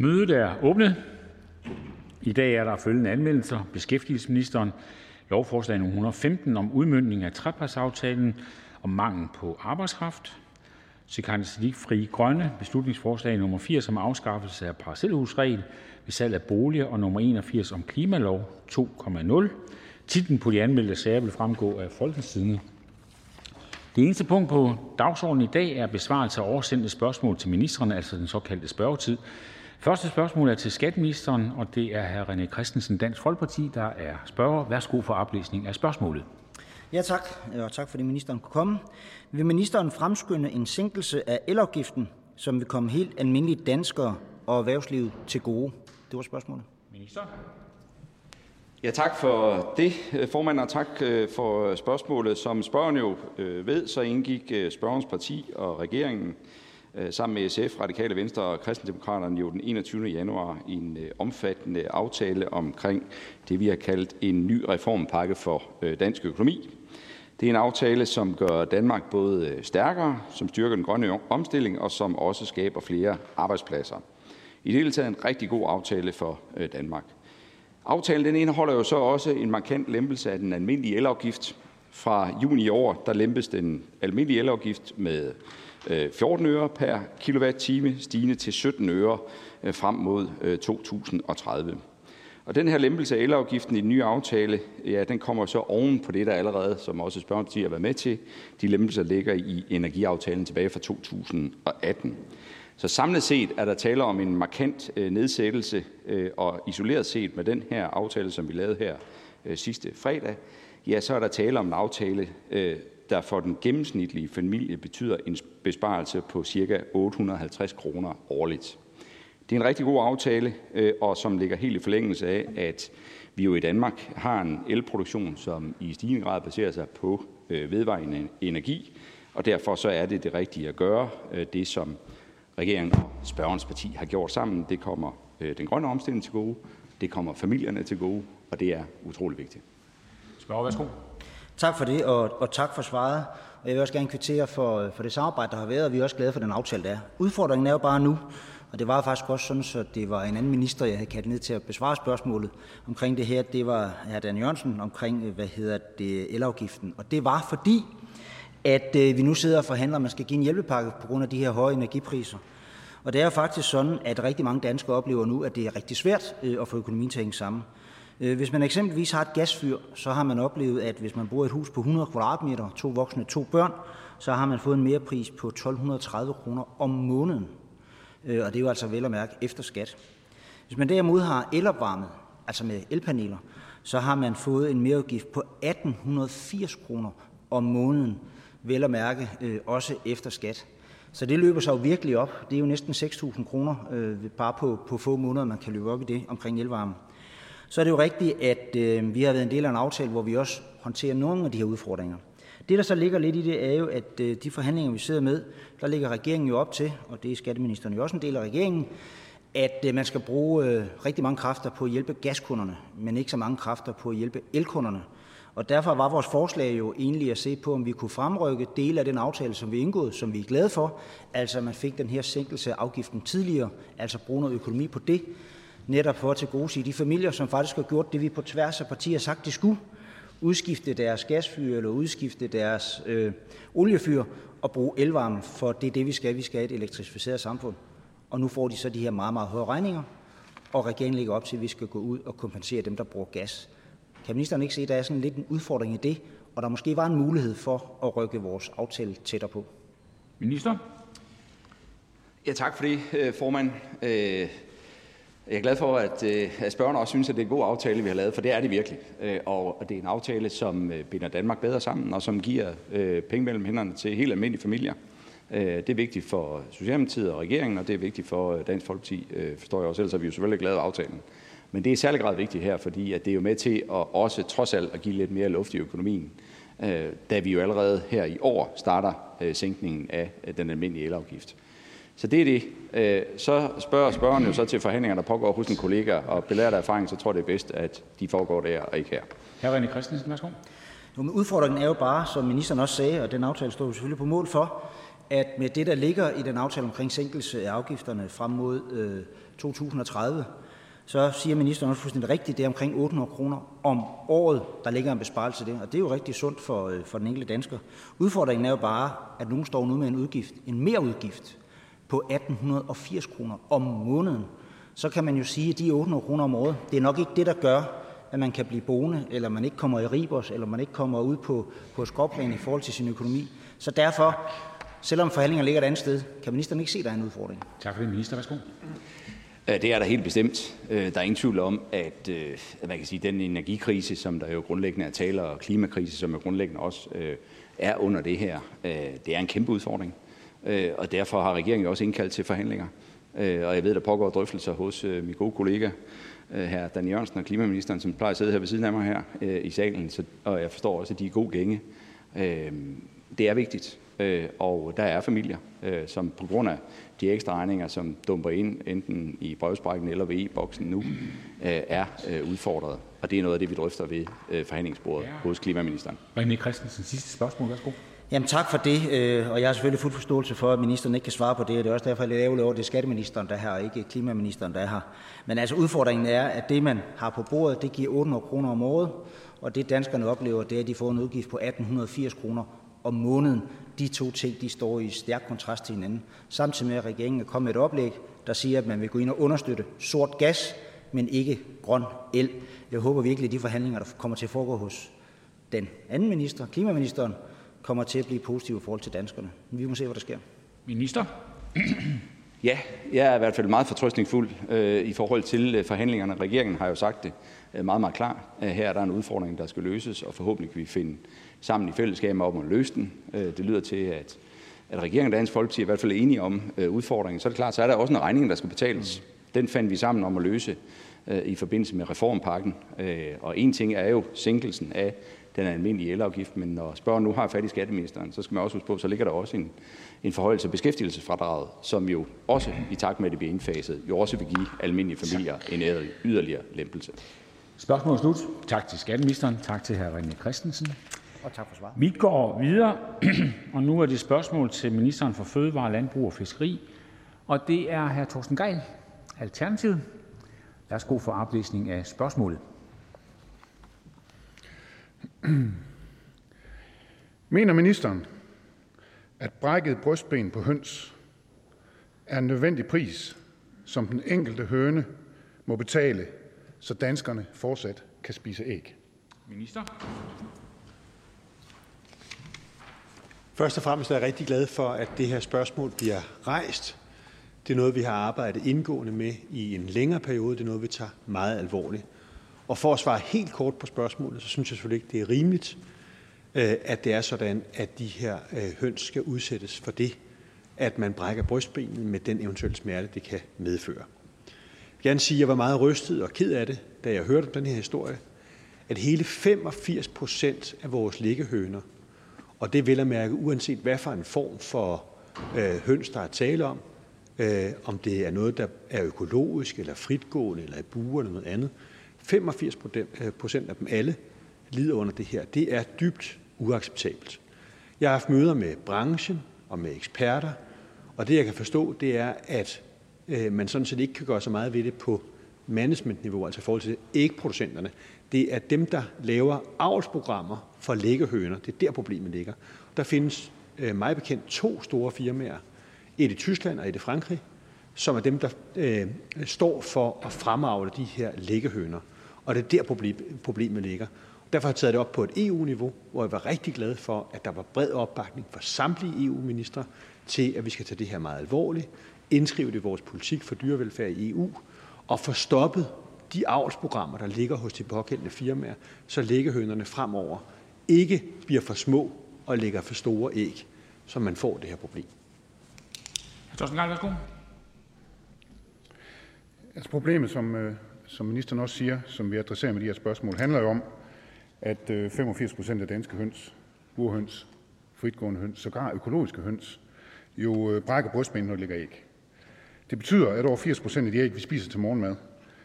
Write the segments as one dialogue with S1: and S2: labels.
S1: Mødet er åbnet. I dag er der følgende anmeldelser: Beskæftigelsesministeren lovforslag nummer 115 om udmyndning af trepartsaftalen om mangel på arbejdskraft. Sikandar Siddique (Frie Grønne): Beslutningsforslag nummer 80 om afskaffelse af parcelhusregel ved salg af boliger og nummer 81 om klimalov 2.0. Titlen på de anmeldte sager vil fremgå af Folketingstidende. Det eneste punkt på dagsordenen i dag er besvarelse af oversendte spørgsmål til ministrene, altså den såkaldte spørgetid. Første spørgsmål er til skatteministeren, og det er hr. René Christensen, Dansk Folkeparti, der er spørger. Værsgo for oplæsning af spørgsmålet.
S2: Ja, tak. Og tak fordi ministeren kunne komme. Vil ministeren fremskynde en sænkelse af elafgiften, som vil komme helt almindelige danskere og erhvervslivet til gode? Det var spørgsmålet.
S1: Minister.
S3: Ja, tak for det, formand, og tak øh, for spørgsmålet. Som spørgeren jo øh, ved, så indgik øh, spørgerens parti og regeringen Øh, sammen med SF, Radikale Venstre og Kristendemokraterne jo den 21. januar i en øh, omfattende aftale omkring det, vi har kaldt en ny reformpakke for øh, dansk økonomi. Det er en aftale, som gør Danmark både stærkere, som styrker den grønne omstilling og som også skaber flere arbejdspladser. I det hele taget en rigtig god aftale for Danmark. Aftalen den indeholder jo så også en markant lempelse af den almindelige elafgift. Fra juni i år der lempes den almindelige elafgift med Øh, 14 øre per kilowatt-time, stigende til 17 øre øh, frem mod øh, 2030. Og den her lempelse af elafgiften i den nye aftale, ja, den kommer så oven på det, der allerede, som også spørgeren har været med til, de lempelser ligger i energiaftalen tilbage fra 2018. Så samlet set er der tale om en markant nedsættelse, og isoleret set med den her aftale, som vi lavede her sidste fredag, ja, så er der tale om en aftale, der for den gennemsnitlige familie betyder en besparelse på ca. 850 kroner årligt. Det er en rigtig god aftale, øh, og som ligger helt i forlængelse af, at vi jo i Danmark har en elproduktion, som i stigende grad baserer sig på øh, vedvarende energi, og derfor så er det det rigtige at gøre, øh, det som regeringen og spørgerens parti har gjort sammen. Det kommer den grønne omstilling til gode, det kommer familierne til gode, og det er utrolig vigtigt.
S1: Spørger, værsgo.
S2: Tak for det, og, og tak for svaret. Og jeg vil også gerne kvittere for, for det samarbejde, der har været, og vi er også glade for den aftale, der er. Udfordringen er jo bare nu, og det var faktisk også sådan, at det var en anden minister, jeg havde kaldt ned til at besvare spørgsmålet omkring det her. Det var hr. Dan Jørgensen omkring, øh, hvad hedder det, elafgiften. Og det var fordi, at øh, vi nu sidder og forhandler, at man skal give en hjælpepakke på grund af de her høje energipriser. Og det er jo faktisk sådan, at rigtig mange danskere oplever nu, at det er rigtig svært øh, at få økonomien til at hænge sammen. Øh, hvis man eksempelvis har et gasfyr, så har man oplevet, at hvis man bor i et hus på 100 kvadratmeter, to voksne, to børn, så har man fået en mere pris på 1230 kroner om måneden. Øh, og det er jo altså vel at mærke efter skat. Hvis man derimod har elopvarmet, altså med elpaneler, så har man fået en mereudgift på 1880 kroner om måneden vel at mærke øh, også efter skat. Så det løber sig jo virkelig op. Det er jo næsten 6.000 kroner øh, bare på, på få måneder, man kan løbe op i det omkring elvarme. Så er det jo rigtigt, at øh, vi har været en del af en aftale, hvor vi også håndterer nogle af de her udfordringer. Det, der så ligger lidt i det, er jo, at øh, de forhandlinger, vi sidder med, der ligger regeringen jo op til, og det er skatteministeren jo også en del af regeringen, at øh, man skal bruge øh, rigtig mange kræfter på at hjælpe gaskunderne, men ikke så mange kræfter på at hjælpe elkunderne. Og derfor var vores forslag jo egentlig at se på, om vi kunne fremrykke dele af den aftale, som vi indgået, som vi er glade for, altså at man fik den her sænkelse af afgiften tidligere, altså bruge noget økonomi på det, netop for at tilgodese de familier, som faktisk har gjort det, vi på tværs af partier har sagt, de skulle, udskifte deres gasfyr eller udskifte deres øh, oliefyr og bruge elvarme, for det er det, vi skal. Vi skal have et elektrificeret samfund. Og nu får de så de her meget, meget høje regninger, og regeringen lægger op til, at vi skal gå ud og kompensere dem, der bruger gas. Kan ministeren ikke se, at der er sådan lidt en udfordring i det, og der måske var en mulighed for at rykke vores aftale tættere på?
S1: Minister?
S3: Ja, tak for det, øh, formand. Jeg er glad for, at, øh, at spørgerne også synes, at det er en god aftale, vi har lavet, for det er det virkelig. Øh, og det er en aftale, som øh, binder Danmark bedre sammen, og som giver penge mellem hænderne til helt almindelige familier. Det er vigtigt for Socialdemokratiet og regeringen, og det er vigtigt for Dansk Folkeparti, forstår jeg også. Ellers er vi jo selvfølgelig glade af aftalen. Men det er i særlig grad vigtigt her, fordi at det er jo med til at også trods alt at give lidt mere luft i økonomien, da vi jo allerede her i år starter sænkningen af den almindelige elafgift. Så det er det. Øh, så spørger spørgeren jo så til forhandlinger, der pågår hos en kollega, og belært af erfaring, så tror jeg, det er bedst, at de foregår der og ikke her.
S1: Hr. René Christensen, værsgo.
S2: Jo, men udfordringen er jo bare, som ministeren også sagde, og den aftale står jo selvfølgelig på mål for, at med det, der ligger i den aftale omkring sænkelse af afgifterne frem mod øh, 2030, så siger ministeren også fuldstændig rigtigt, det er omkring 800 kroner om året, der ligger en besparelse der. Og det er jo rigtig sundt for, øh, for den enkelte dansker. Udfordringen er jo bare, at nogen står nu med en udgift, en mere udgift på 1880 kroner om måneden. Så kan man jo sige, at de 800 kroner om året, det er nok ikke det, der gør, at man kan blive boende, eller man ikke kommer i Ribos, eller man ikke kommer ud på, på skråplan i forhold til sin økonomi. Så derfor, selvom forhandlingerne ligger et andet sted, kan ministeren ikke se, at der er en udfordring.
S1: Tak for det, minister. Værsgo.
S3: Det er der helt bestemt. Øh, der er ingen tvivl om, at øh, man kan sige, den energikrise, som der jo grundlæggende er tale, og klimakrise, som jo grundlæggende også øh, er under det her, det er en kæmpe udfordring. Og derfor har regeringen også indkaldt til forhandlinger. Og jeg ved, der pågår drøftelser hos min gode kollega, her Dan Jørgensen og klimaministeren, som plejer at sidde her ved siden af mig her i salen. Og jeg forstår også, at de er god gænge. Det er vigtigt, og der er familier, som på grund af de ekstra regninger, som dumper ind enten i brevsprækken eller ved e-boksen nu, øh, er øh, udfordret. Og det er noget af det, vi drøfter ved øh, forhandlingsbordet hos klimaministeren.
S1: René Christensen, sidste spørgsmål. Værsgo.
S2: Jamen tak for det, øh, og jeg har selvfølgelig fuld forståelse for, at ministeren ikke kan svare på det, og det er også derfor, jeg er lidt ærgerlig over, at det er skatteministeren, der er her, og ikke klimaministeren, der er her. Men altså udfordringen er, at det, man har på bordet, det giver 800 kroner om året, og det danskerne oplever, det er, at de får en udgift på 1880 kroner om måneden. De to ting de står i stærk kontrast til hinanden. Samtidig med, at regeringen er kommet med et oplæg, der siger, at man vil gå ind og understøtte sort gas, men ikke grøn el. Jeg håber virkelig, at de forhandlinger, der kommer til at foregå hos den anden minister, klimaministeren, kommer til at blive positive i forhold til danskerne. Vi må se, hvad der sker.
S1: Minister?
S3: Ja, jeg er i hvert fald meget fortrøstningsfuld øh, i forhold til øh, forhandlingerne. Regeringen har jo sagt det øh, meget, meget klart. Her er der en udfordring, der skal løses, og forhåbentlig kan vi finde sammen i fællesskab om at løse den. Øh, det lyder til, at at regeringen og Dansk Folkeparti i hvert fald er enige om øh, udfordringen. Så er det klart, så er der også en regning, der skal betales. Den fandt vi sammen om at løse øh, i forbindelse med reformpakken. Og en ting er jo sænkelsen af den almindelige elafgift, men når spørgeren nu har fat i skatteministeren, så skal man også huske på, så ligger der også en, en forhøjelse af beskæftigelsesfradraget, som jo også i takt med, at det bliver indfaset, jo også vil give almindelige familier en yderligere lempelse.
S1: Spørgsmålet er slut. Tak til skatteministeren. Tak til hr. René Christensen.
S2: Og tak for svaret.
S1: Vi går videre, og nu er det spørgsmål til ministeren for fødevare, landbrug og fiskeri, og det er hr. Torsten Gejl, Alternativet. Værsgo for oplæsning af spørgsmålet.
S4: Mener ministeren, at brækket brystben på høns er en nødvendig pris, som den enkelte høne må betale, så danskerne fortsat kan spise æg?
S1: Minister.
S5: Først og fremmest er jeg rigtig glad for, at det her spørgsmål bliver rejst. Det er noget, vi har arbejdet indgående med i en længere periode. Det er noget, vi tager meget alvorligt. Og for at svare helt kort på spørgsmålet, så synes jeg selvfølgelig ikke, det er rimeligt, øh, at det er sådan, at de her øh, høns skal udsættes for det, at man brækker brystbenet med den eventuelle smerte, det kan medføre. Jeg vil gerne sige, at jeg var meget rystet og ked af det, da jeg hørte den her historie, at hele 85 procent af vores liggehøner og det vil at mærke, uanset hvad for en form for øh, høns, der er tale om, øh, om det er noget, der er økologisk, eller fritgående, eller i buer, eller noget andet. 85 øh, procent af dem alle lider under det her. Det er dybt uacceptabelt. Jeg har haft møder med branchen og med eksperter, og det jeg kan forstå, det er, at øh, man sådan set ikke kan gøre så meget ved det på managementniveau, altså i forhold til ægproducenterne. Det er dem, der laver avlsprogrammer for læggehøner. Det er der, problemet ligger. Der findes øh, mig bekendt to store firmaer, et i Tyskland og et i Frankrig, som er dem, der øh, står for at fremavle de her læggehøner. Og det er der, problem, problemet ligger. Derfor har jeg taget det op på et EU-niveau, hvor jeg var rigtig glad for, at der var bred opbakning fra samtlige EU-ministre til, at vi skal tage det her meget alvorligt, indskrive det i vores politik for dyrevelfærd i EU, og få stoppet de avlsprogrammer, der ligger hos de pågældende firmaer, så liggehønerne fremover ikke bliver for små og lægger for store æg, så man får det her problem.
S4: Altså problemet, som, øh, som ministeren også siger, som vi adresserer med de her spørgsmål, handler jo om, at øh, 85 procent af danske høns, burhøns, fritgående høns, sågar økologiske høns, jo øh, brækker brystbenet, når de lægger æg. Det betyder, at over 80 procent af de æg, vi spiser til morgenmad,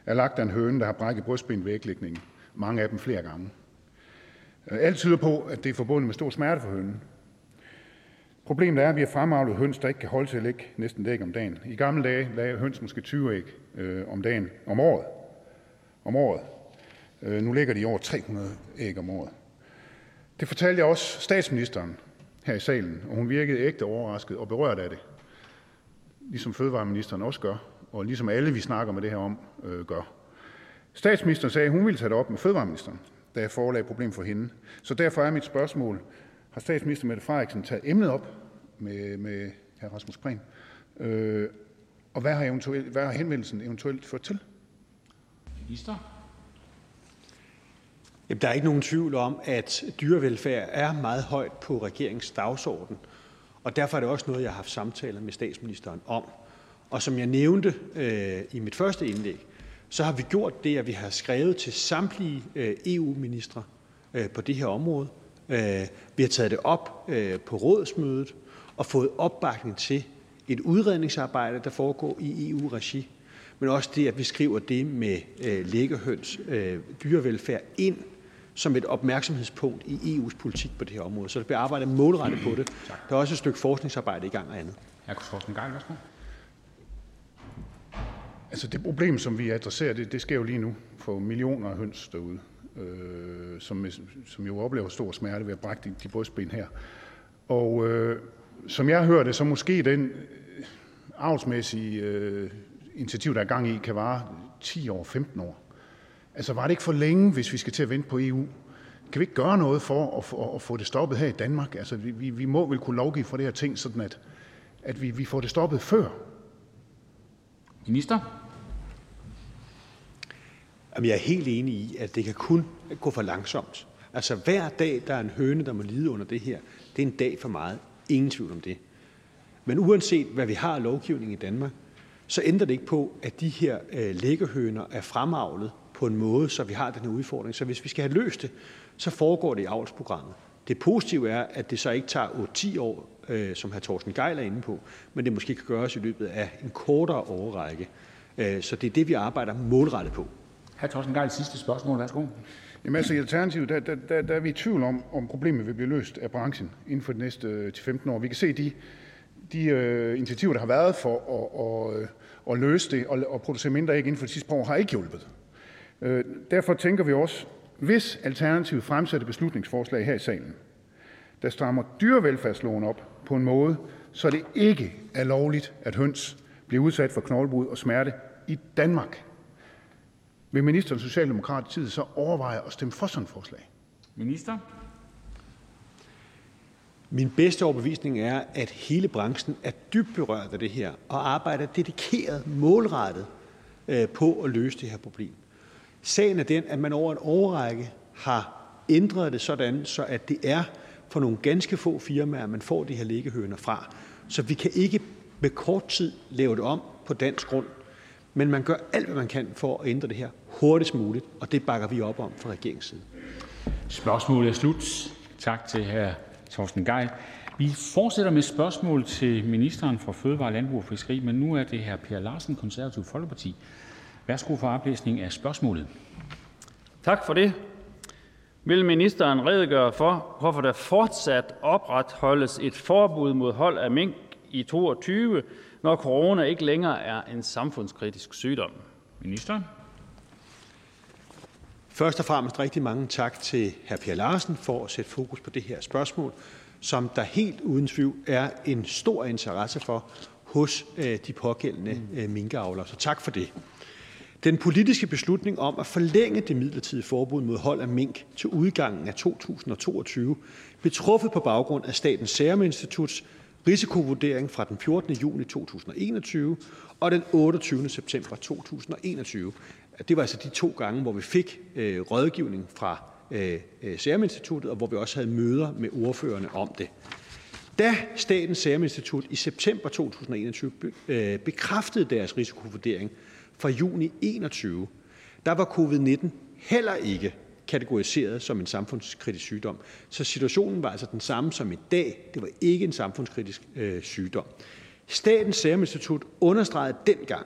S4: er lagt af en høne, der har brækket brystbenet ved æglægningen. Mange af dem flere gange. Øh, alt tyder på, at det er forbundet med stor smerte for hønen. Problemet er, at vi har fremavlet høns, der ikke kan holde til at lægge næsten et æg om dagen. I gamle dage lagde høns måske 20 æg øh, om dagen om året. Om året. Øh, nu ligger de over 300 æg om året. Det fortalte jeg også statsministeren her i salen, og hun virkede ægte overrasket og berørt af det. Ligesom fødevareministeren også gør, og ligesom alle, vi snakker med det her om, øh, gør. Statsministeren sagde, at hun ville tage det op med fødevareministeren, da jeg forelagde problem for hende. Så derfor er mit spørgsmål, har statsminister Mette Frederiksen taget emnet op med, med hr. Rasmus Prehn? Øh, og hvad har, eventuelt, hvad har henvendelsen eventuelt ført til?
S1: Minister?
S5: Jamen, der er ikke nogen tvivl om, at dyrevelfærd er meget højt på regeringens dagsorden, og derfor er det også noget, jeg har haft samtaler med statsministeren om. Og som jeg nævnte øh, i mit første indlæg, så har vi gjort det, at vi har skrevet til samtlige øh, EU-ministre øh, på det her område. Øh, vi har taget det op øh, på rådsmødet og fået opbakning til et udredningsarbejde, der foregår i EU-regi, men også det, at vi skriver det med øh, læggehøns øh, dyrevelfærd ind som et opmærksomhedspunkt i EU's politik på det her område. Så der bliver arbejdet målrettet på det. Der er også et stykke forskningsarbejde i gang og andet.
S4: Altså det problem, som vi adresserer, det, det sker jo lige nu for millioner af høns derude, øh, som, som jo oplever stor smerte ved at brække de, de brystben her. Og øh, som jeg hører det, så måske den øh, avlsmæssige øh, initiativ, der er gang i, kan vare 10 år, 15 år. Altså var det ikke for længe, hvis vi skal til at vente på EU? Kan vi ikke gøre noget for at, for at få det stoppet her i Danmark? Altså vi, vi, vi må vel kunne lovgive for det her ting, sådan at, at vi, vi får det stoppet før.
S1: Minister?
S5: Jamen, jeg er helt enig i, at det kan kun gå for langsomt. Altså hver dag, der er en høne, der må lide under det her, det er en dag for meget. Ingen tvivl om det. Men uanset hvad vi har af lovgivning i Danmark, så ændrer det ikke på, at de her øh, læggehøner er fremavlet på en måde, så vi har den her udfordring. Så hvis vi skal have løst det, så foregår det i avlsprogrammet. Det positive er, at det så ikke tager 8-10 år, øh, som hr. Thorsten Geil er inde på, men det måske kan gøres i løbet af en kortere overrække. Øh, så det er det, vi arbejder målrettet på.
S1: Hr. Thorsten Geil, sidste spørgsmål. Værsgo.
S4: Jamen altså i Alternativet, der, der, der, der er vi i tvivl om, om problemet vil blive løst af branchen inden for de næste øh, 15 år. Vi kan se de, de øh, initiativer, der har været for at, at, øh, at løse det og, og producere mindre æg inden for de sidste par år, har ikke hjulpet. Øh, derfor tænker vi også, hvis Alternativet fremsætter beslutningsforslag her i salen, der strammer dyrevelfærdsloven op på en måde, så det ikke er lovligt, at høns bliver udsat for knoglebud og smerte i Danmark, vil ministeren Socialdemokratiet så overveje at stemme for sådan et forslag?
S1: Minister?
S5: Min bedste overbevisning er, at hele branchen er dybt berørt af det her og arbejder dedikeret, målrettet øh, på at løse det her problem. Sagen er den, at man over en årrække har ændret det sådan, så at det er for nogle ganske få firmaer, man får de her liggehøner fra. Så vi kan ikke med kort tid lave det om på dansk grund. Men man gør alt, hvad man kan for at ændre det her hurtigst muligt, og det bakker vi op om fra regeringens side.
S1: Spørgsmålet er slut. Tak til hr. Torsten Geil. Vi fortsætter med spørgsmål til ministeren for Fødevare, Landbrug og Fiskeri, men nu er det hr. Per Larsen, Konservativ Folkeparti. Værsgo for oplæsning af spørgsmålet.
S6: Tak for det. Vil ministeren redegøre for, hvorfor der fortsat opretholdes et forbud mod hold af mink i 22, når corona ikke længere er en samfundskritisk sygdom?
S1: Minister?
S5: Først og fremmest rigtig mange tak til hr. Per Larsen for at sætte fokus på det her spørgsmål, som der helt uden tvivl er en stor interesse for hos øh, de pågældende øh, minkavlere. Så tak for det. Den politiske beslutning om at forlænge det midlertidige forbud mod hold af mink til udgangen af 2022 blev truffet på baggrund af Statens Serum Instituts risikovurdering fra den 14. juni 2021 og den 28. september 2021. Det var altså de to gange, hvor vi fik øh, rådgivning fra øh, øh Serum Instituttet, og hvor vi også havde møder med ordførerne om det. Da Statens Serum Institut i september 2021 øh, bekræftede deres risikovurdering fra juni 21, der var covid-19 heller ikke kategoriseret som en samfundskritisk sygdom. Så situationen var altså den samme som i dag. Det var ikke en samfundskritisk øh, sygdom. Statens Serum Institut understregede dengang,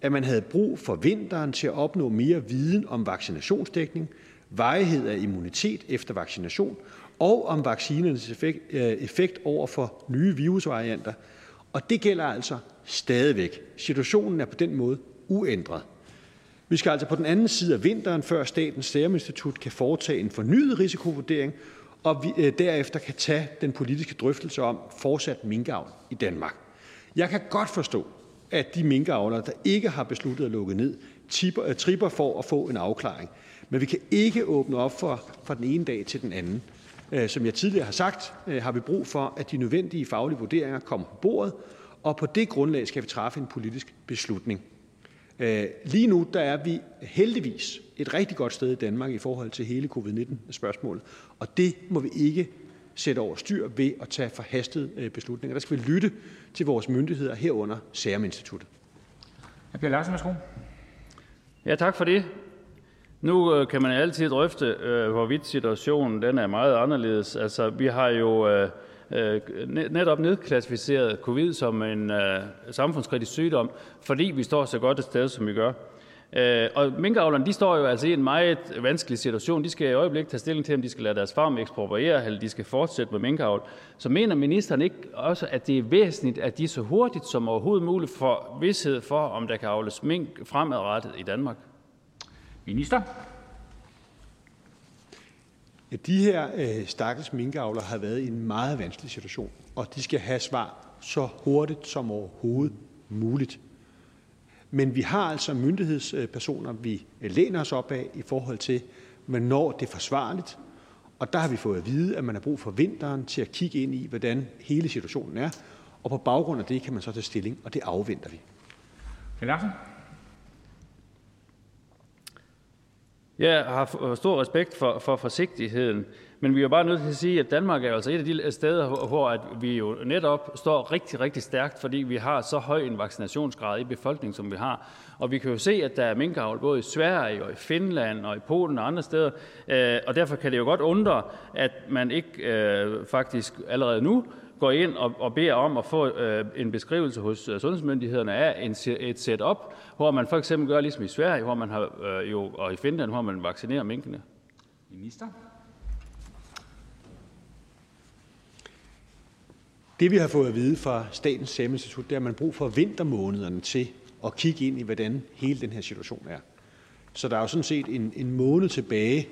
S5: at man havde brug for vinteren til at opnå mere viden om vaccinationsdækning, vejhed af immunitet efter vaccination og om vaccinernes effekt, øh, effekt over for nye virusvarianter. Og det gælder altså stadigvæk. Situationen er på den måde uændret. Vi skal altså på den anden side af vinteren, før Statens Serum Institut kan foretage en fornyet risikovurdering, og vi øh, derefter kan tage den politiske drøftelse om fortsat minkavl i Danmark. Jeg kan godt forstå, at de minkavlere, der ikke har besluttet at lukke ned, tipper, øh, tripper for at få en afklaring. Men vi kan ikke åbne op for fra den ene dag til den anden. Øh, som jeg tidligere har sagt, har vi brug for, at de nødvendige faglige vurderinger kommer på bordet, og på det grundlag skal vi træffe en politisk beslutning. Øh, lige nu der er vi heldigvis et rigtig godt sted i Danmark i forhold til hele covid-19-spørgsmålet, og det må vi ikke sætte over styr ved at tage forhastede øh, beslutninger. Der skal vi lytte til vores myndigheder herunder Serum Instituttet.
S1: Hr. Per Larsen, værsgo.
S6: Ja, tak for det. Nu øh, kan man altid drøfte, øh, hvorvidt situationen den er meget anderledes. Altså, vi har jo øh, Øh, netop nedklassificeret covid som en øh, samfundskritisk sygdom, fordi vi står så godt et sted, som vi gør. Øh, og minkavlerne de står jo altså i en meget vanskelig situation. De skal i øjeblikket tage stilling til, om de skal lade deres farm ekspropriere, eller de skal fortsætte med minkavl. Så mener ministeren ikke også, at det er væsentligt, at de så hurtigt som overhovedet muligt får vidshed for, om der kan avles mink fremadrettet i Danmark?
S1: Minister?
S5: Ja, de her øh, stakkels minkavlere har været i en meget vanskelig situation, og de skal have svar så hurtigt som overhovedet muligt. Men vi har altså myndighedspersoner, vi øh, læner os op af i forhold til, hvornår det er forsvarligt. Og der har vi fået at vide, at man har brug for vinteren til at kigge ind i, hvordan hele situationen er. Og på baggrund af det kan man så tage stilling, og det afventer vi.
S1: Larsen?
S6: Jeg har øh, stor respekt for, for forsigtigheden, men vi er bare nødt til at sige, at Danmark er altså et af de øh, steder, hvor at vi jo netop står rigtig, rigtig stærkt, fordi vi har så høj en vaccinationsgrad i befolkningen, som vi har. Og vi kan jo se, at der er minkavl både i Sverige og i Finland og i Polen og andre steder. Øh, og derfor kan det jo godt undre, at man ikke øh, faktisk allerede nu går ind og, og beder om at få øh, en beskrivelse hos øh, sundhedsmyndighederne af en, et setup, hvor man for eksempel gør ligesom i Sverige, hvor man har, øh, jo, og i Finland, hvor man vaccinerer minkene?
S1: Minister?
S5: Det vi har fået at vide fra Statens Serum Institut, det er, at man brug for vintermånederne til at kigge ind i, hvordan hele den her situation er. Så der er jo sådan set en, en måned tilbage,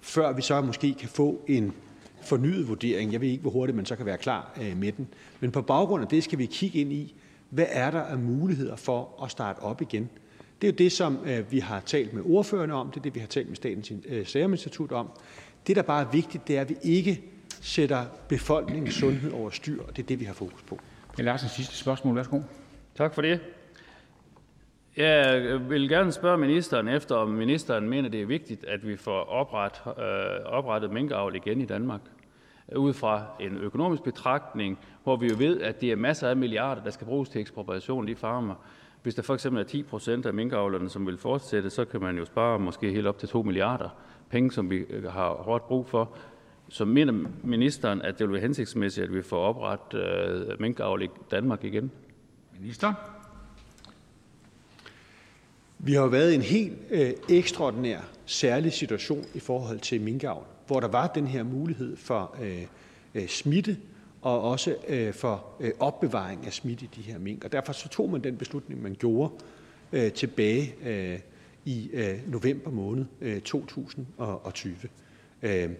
S5: før vi så måske kan få en fornyet vurdering. Jeg ved ikke, hvor hurtigt man så kan være klar øh, med den. Men på baggrund af det skal vi kigge ind i, hvad er der af muligheder for at starte op igen. Det er jo det, som øh, vi har talt med ordførerne om. Det er det, vi har talt med Statens øh, Serum Institut om. Det, der bare er vigtigt, det er, at vi ikke sætter befolkningens sundhed over styr, og det er det, vi har fokus på.
S1: Larsens sidste spørgsmål. Værsgo.
S6: Tak for det. Jeg vil gerne spørge ministeren efter, om ministeren mener, det er vigtigt, at vi får opret, øh, oprettet minkavl igen i Danmark. Ud fra en økonomisk betragtning, hvor vi jo ved, at det er masser af milliarder, der skal bruges til ekspropriation i farmer. Hvis der for eksempel er 10 procent af minkavlerne, som vil fortsætte, så kan man jo spare måske helt op til 2 milliarder penge, som vi har hårdt brug for. Så mener ministeren, at det vil være hensigtsmæssigt, at vi får oprettet øh, minkavl i Danmark igen?
S1: Minister?
S5: Vi har jo været i en helt øh, ekstraordinær særlig situation i forhold til minkavl, hvor der var den her mulighed for øh, øh, smitte og også øh, for øh, opbevaring af smitte i de her mink. Og derfor så tog man den beslutning, man gjorde øh, tilbage øh, i øh, november måned øh, 2020. Øh,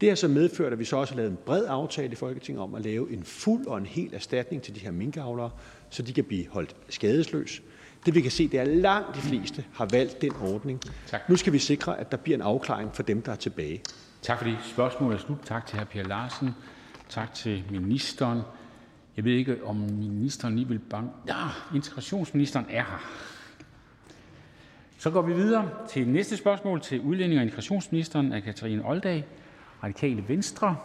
S5: det har så medført, at vi så også har lavet en bred aftale i Folketinget om at lave en fuld og en hel erstatning til de her minkavlere, så de kan blive holdt skadesløs. Det vi kan se, det er, at langt de fleste har valgt den ordning. Tak. Nu skal vi sikre, at der bliver en afklaring for dem, der er tilbage.
S1: Tak for det. Spørgsmålet er slut. Tak til hr. Per Larsen. Tak til ministeren. Jeg ved ikke, om ministeren lige vil banke. Ja, integrationsministeren er her. Så går vi videre til næste spørgsmål til udlænding- og integrationsministeren af Katarina Oldag, Radikale Venstre.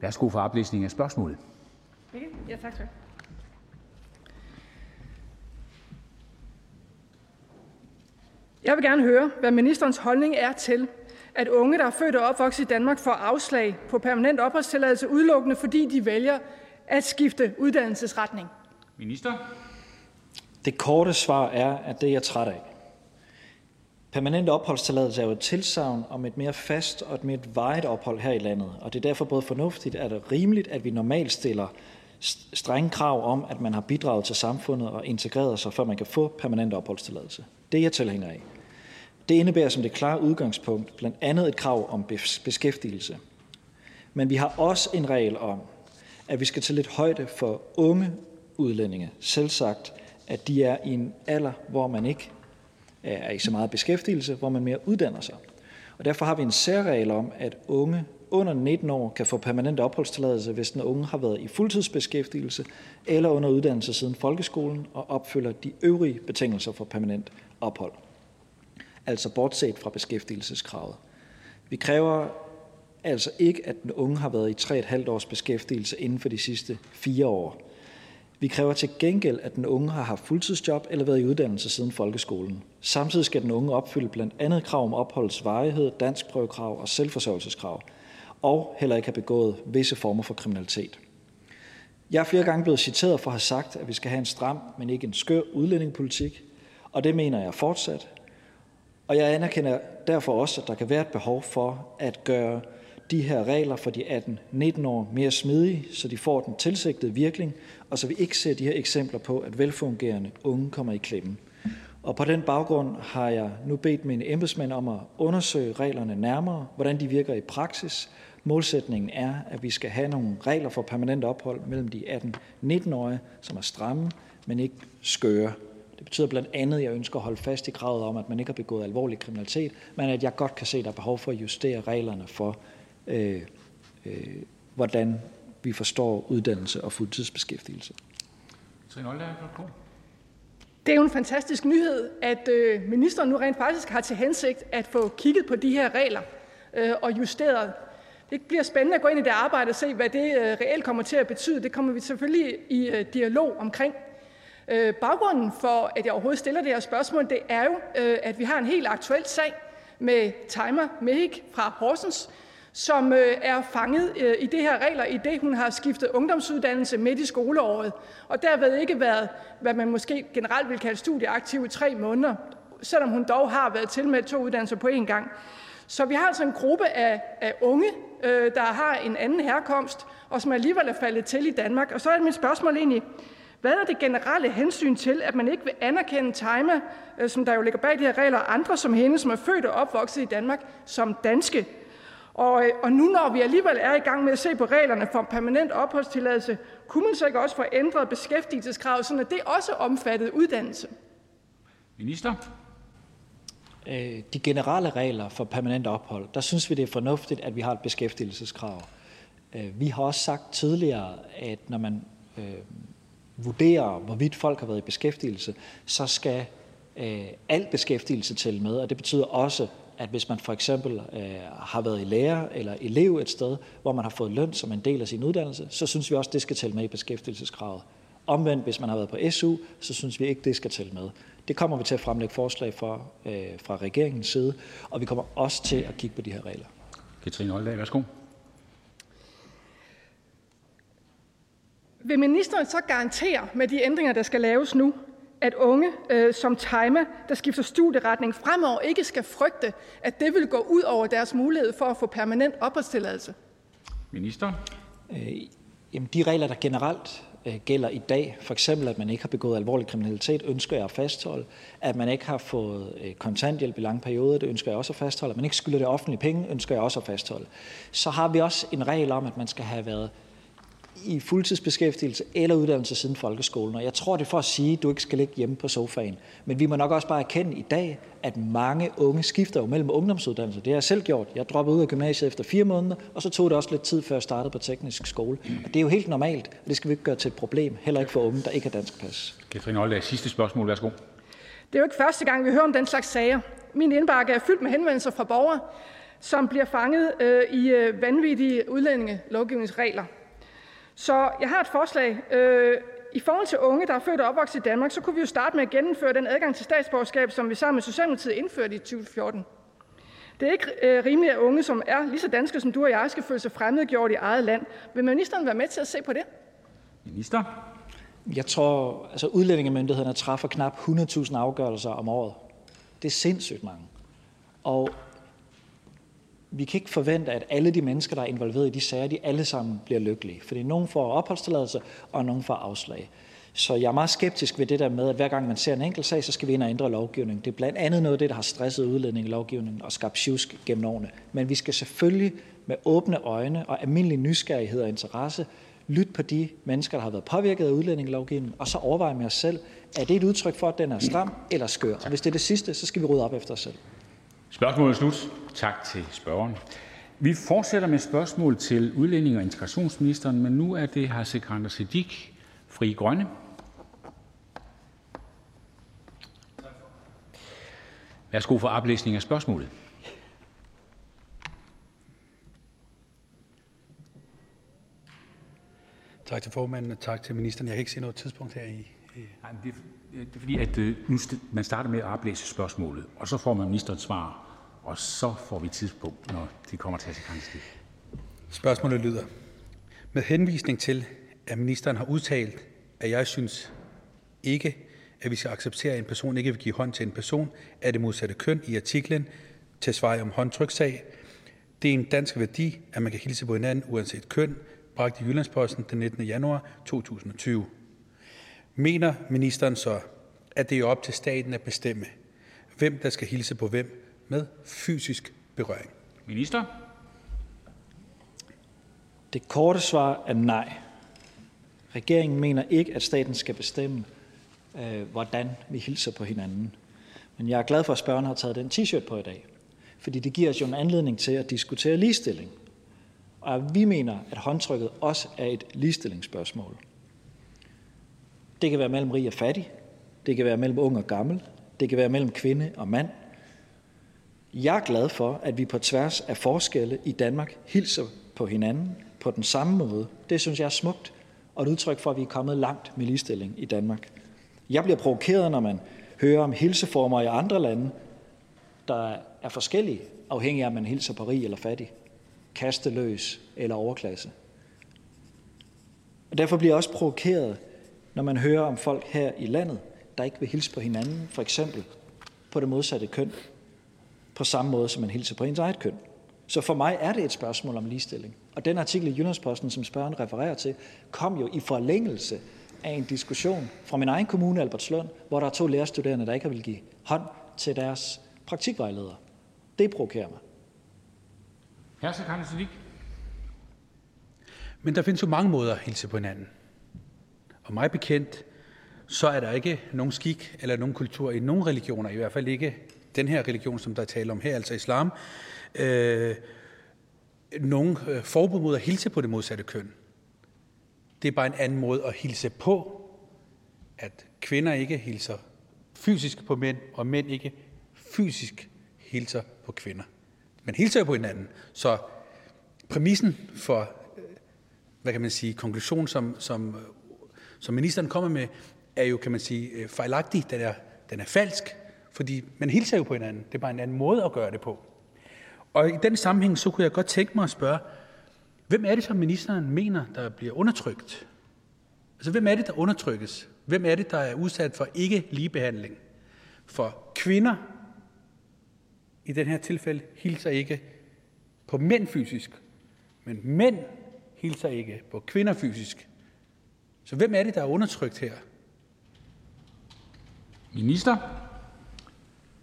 S1: Værsgo for oplæsning af spørgsmålet.
S7: Ja, tak skal Jeg vil gerne høre, hvad ministerens holdning er til, at unge, der er født og opvokset i Danmark, får afslag på permanent opholdstilladelse udelukkende, fordi de vælger at skifte uddannelsesretning.
S1: Minister?
S8: Det korte svar er, at det er jeg træt af. Permanent opholdstilladelse er jo et tilsavn om et mere fast og et mere vejet ophold her i landet, og det er derfor både fornuftigt og rimeligt, at vi normalt stiller strenge krav om, at man har bidraget til samfundet og integreret sig, før man kan få permanent opholdstilladelse. Det er jeg tilhænger af. Det indebærer som det klare udgangspunkt blandt andet et krav om beskæftigelse. Men vi har også en regel om, at vi skal tage lidt højde for unge udlændinge. Selvsagt, at de er i en alder, hvor man ikke er i så meget beskæftigelse, hvor man mere uddanner sig. Og derfor har vi en særregel om, at unge under 19 år kan få permanent opholdstilladelse, hvis den unge har været i fuldtidsbeskæftigelse eller under uddannelse siden folkeskolen og opfylder de øvrige betingelser for permanent ophold. Altså bortset fra beskæftigelseskravet. Vi kræver altså ikke, at den unge har været i 3,5 års beskæftigelse inden for de sidste 4 år. Vi kræver til gengæld, at den unge har haft fuldtidsjob eller været i uddannelse siden folkeskolen. Samtidig skal den unge opfylde blandt andet krav om opholdets varighed, danskprøvekrav og selvforsørgelseskrav, og heller ikke have begået visse former for kriminalitet. Jeg er flere gange blevet citeret for at have sagt, at vi skal have en stram, men ikke en skør udlændingepolitik, og det mener jeg fortsat. Og jeg anerkender derfor også, at der kan være et behov for at gøre de her regler for de 18-19 år mere smidige, så de får den tilsigtede virkning, og så vi ikke ser de her eksempler på, at velfungerende unge kommer i klemme. Og på den baggrund har jeg nu bedt mine embedsmænd om at undersøge reglerne nærmere, hvordan de virker i praksis. Målsætningen er, at vi skal have nogle regler for permanent ophold mellem de 18-19-årige, som er stramme, men ikke skøre. Det betyder blandt andet, at jeg ønsker at holde fast i kravet om, at man ikke har begået alvorlig kriminalitet, men at jeg godt kan se, at der er behov for at justere reglerne for, øh, øh, hvordan vi forstår uddannelse og fuldtidsbeskæftigelse.
S7: Det er jo en fantastisk nyhed, at øh, ministeren nu rent faktisk har til hensigt at få kigget på de her regler øh, og justeret. Det bliver spændende at gå ind i det arbejde og se, hvad det øh, reelt kommer til at betyde. Det kommer vi selvfølgelig i øh, dialog omkring. Øh, baggrunden for, at jeg overhovedet stiller det her spørgsmål, det er jo, øh, at vi har en helt aktuel sag med Timer Mehik fra Horsens, som øh, er fanget øh, i det her regler, i det hun har skiftet ungdomsuddannelse midt i skoleåret, og derved ikke været, hvad man måske generelt vil kalde studieaktiv i tre måneder, selvom hun dog har været til med to uddannelser på én gang. Så vi har altså en gruppe af, af unge, øh, der har en anden herkomst, og som alligevel er faldet til i Danmark. Og så er mit spørgsmål egentlig, hvad er det generelle hensyn til, at man ikke vil anerkende Taima, øh, som der jo ligger bag de her regler, og andre som hende, som er født og opvokset i Danmark, som danske? Og, øh, og nu når vi alligevel er i gang med at se på reglerne for permanent opholdstilladelse, kunne man så ikke også få ændret beskæftigelseskravet, så det også omfattede uddannelse?
S1: Minister?
S8: Øh, de generelle regler for permanent ophold, der synes vi, det er fornuftigt, at vi har et beskæftigelseskrav. Vi har også sagt tidligere, at når man vurderer, hvorvidt folk har været i beskæftigelse, så skal øh, al beskæftigelse tælle med, og det betyder også, at hvis man for eksempel øh, har været i lærer eller elev et sted, hvor man har fået løn som en del af sin uddannelse, så synes vi også, det skal tælle med i beskæftigelseskravet. Omvendt, hvis man har været på SU, så synes vi ikke, det skal tælle med. Det kommer vi til at fremlægge forslag for øh, fra regeringens side, og vi kommer også til at kigge på de her regler.
S1: Katrine Oldag, værsgo.
S7: Vil ministeren så garantere med de ændringer, der skal laves nu, at unge øh, som Taima, der skifter studieretning fremover, ikke skal frygte, at det vil gå ud over deres mulighed for at få permanent opholdstilladelse?
S1: Minister?
S8: Øh, jamen, de regler, der generelt øh, gælder i dag, for eksempel at man ikke har begået alvorlig kriminalitet, ønsker jeg at fastholde. At man ikke har fået øh, kontanthjælp i lange perioder, det ønsker jeg også at fastholde. At man ikke skylder det offentlige penge, ønsker jeg også at fastholde. Så har vi også en regel om, at man skal have været i fuldtidsbeskæftigelse eller uddannelse siden folkeskolen. Og jeg tror, det er for at sige, at du ikke skal ligge hjemme på sofaen. Men vi må nok også bare erkende i dag, at mange unge skifter jo mellem ungdomsuddannelser. Det har jeg selv gjort. Jeg droppede ud af gymnasiet efter fire måneder, og så tog det også lidt tid, før jeg startede på teknisk skole. Og det er jo helt normalt, og det skal vi ikke gøre til et problem, heller ikke for unge, der ikke har dansk pas.
S1: Katrine Oldag, sidste spørgsmål. Værsgo.
S7: Det er jo ikke første gang, vi hører om den slags sager. Min indbakke er fyldt med henvendelser fra borgere, som bliver fanget øh, i øh, vanvittige udlændingelovgivningsregler. Så jeg har et forslag. Øh, I forhold til unge, der er født og opvokset i Danmark, så kunne vi jo starte med at gennemføre den adgang til statsborgerskab, som vi sammen med Socialdemokratiet indførte i 2014. Det er ikke øh, rimeligt, at unge, som er lige så danske som du og jeg, skal føle sig fremmedgjort i eget land. Vil ministeren være med til at se på det?
S1: Minister?
S8: Jeg tror, altså udlændingemyndighederne træffer knap 100.000 afgørelser om året. Det er sindssygt mange. Og vi kan ikke forvente, at alle de mennesker, der er involveret i de sager, de alle sammen bliver lykkelige. Fordi nogen får opholdstilladelse, og nogen får afslag. Så jeg er meget skeptisk ved det der med, at hver gang man ser en enkelt sag, så skal vi ind og ændre lovgivningen. Det er blandt andet noget af det, der har stresset udlændingelovgivningen og skabt tjusk gennem årene. Men vi skal selvfølgelig med åbne øjne og almindelig nysgerrighed og interesse lytte på de mennesker, der har været påvirket af udlændingelovgivningen, og så overveje med os selv, er det et udtryk for, at den er stram eller skør? Og hvis det er det sidste, så skal vi rydde op efter os selv.
S1: Spørgsmålet er slut. Tak til spørgeren. Vi fortsætter med spørgsmål til udlænding- og integrationsministeren, men nu er det hr. Sikander Siddiq, Fri Grønne. Værsgo for oplæsning af spørgsmålet.
S9: Tak til formanden, og tak til ministeren. Jeg kan ikke se noget tidspunkt her i...
S1: Nej, det, er, Øh, det er fordi, at øh, nu man starter med at oplæse spørgsmålet, og så får man ministerens svar, og så får vi tidspunkt, når de kommer til at se
S9: Spørgsmålet lyder. Med henvisning til, at ministeren har udtalt, at jeg synes ikke, at vi skal acceptere, at en person ikke vil give hånd til en person af det modsatte køn i artiklen til svar om håndtrykssag. Det er en dansk værdi, at man kan hilse på hinanden uanset køn, bragt i Jyllandsposten den 19. januar 2020. Mener ministeren så, at det er op til staten at bestemme, hvem der skal hilse på hvem med fysisk berøring?
S1: Minister?
S8: Det korte svar er nej. Regeringen mener ikke, at staten skal bestemme, øh, hvordan vi hilser på hinanden. Men jeg er glad for, at spørgeren har taget den t-shirt på i dag, fordi det giver os jo en anledning til at diskutere ligestilling. Og vi mener, at håndtrykket også er et ligestillingsspørgsmål. Det kan være mellem rig og fattig, det kan være mellem ung og gammel, det kan være mellem kvinde og mand. Jeg er glad for, at vi på tværs af forskelle i Danmark hilser på hinanden på den samme måde. Det synes jeg er smukt, og et udtryk for, at vi er kommet langt med ligestilling i Danmark. Jeg bliver provokeret, når man hører om hilseformer i andre lande, der er forskellige, afhængig af, om man hilser på rig eller fattig, kasteløs eller overklasse. Og derfor bliver jeg også provokeret, når man hører om folk her i landet, der ikke vil hilse på hinanden, for eksempel på det modsatte køn, på samme måde som man hilser på ens eget køn. Så for mig er det et spørgsmål om ligestilling. Og den artikel i Jyllandsposten, som spørgeren refererer til, kom jo i forlængelse af en diskussion fra min egen kommune, Albertslund, hvor der er to lærerstuderende, der ikke har vil give hånd til deres praktikvejledere. Det provokerer mig.
S1: Hr.
S9: Men der findes jo mange måder at hilse på hinanden. Og mig bekendt, så er der ikke nogen skik eller nogen kultur i nogen religioner, i hvert fald ikke den her religion, som der taler om her, altså islam, øh, nogen øh, forbud mod at hilse på det modsatte køn. Det er bare en anden måde at hilse på, at kvinder ikke hilser fysisk på mænd, og mænd ikke fysisk hilser på kvinder. Man hilser jo på hinanden. Så præmissen for, øh, hvad kan man sige, konklusion, som, som, som ministeren kommer med, er jo, kan man sige, øh, fejlagtig. Den er, den er falsk, fordi man hilser jo på hinanden. Det er bare en anden måde at gøre det på. Og i den sammenhæng, så kunne jeg godt tænke mig at spørge, hvem er det, som ministeren mener, der bliver undertrykt? Altså, hvem er det, der undertrykkes? Hvem er det, der er udsat for ikke ligebehandling? For kvinder, i den her tilfælde, hilser ikke på mænd fysisk, men mænd hilser ikke på kvinder fysisk. Så hvem er det, der er undertrykt her?
S1: Minister?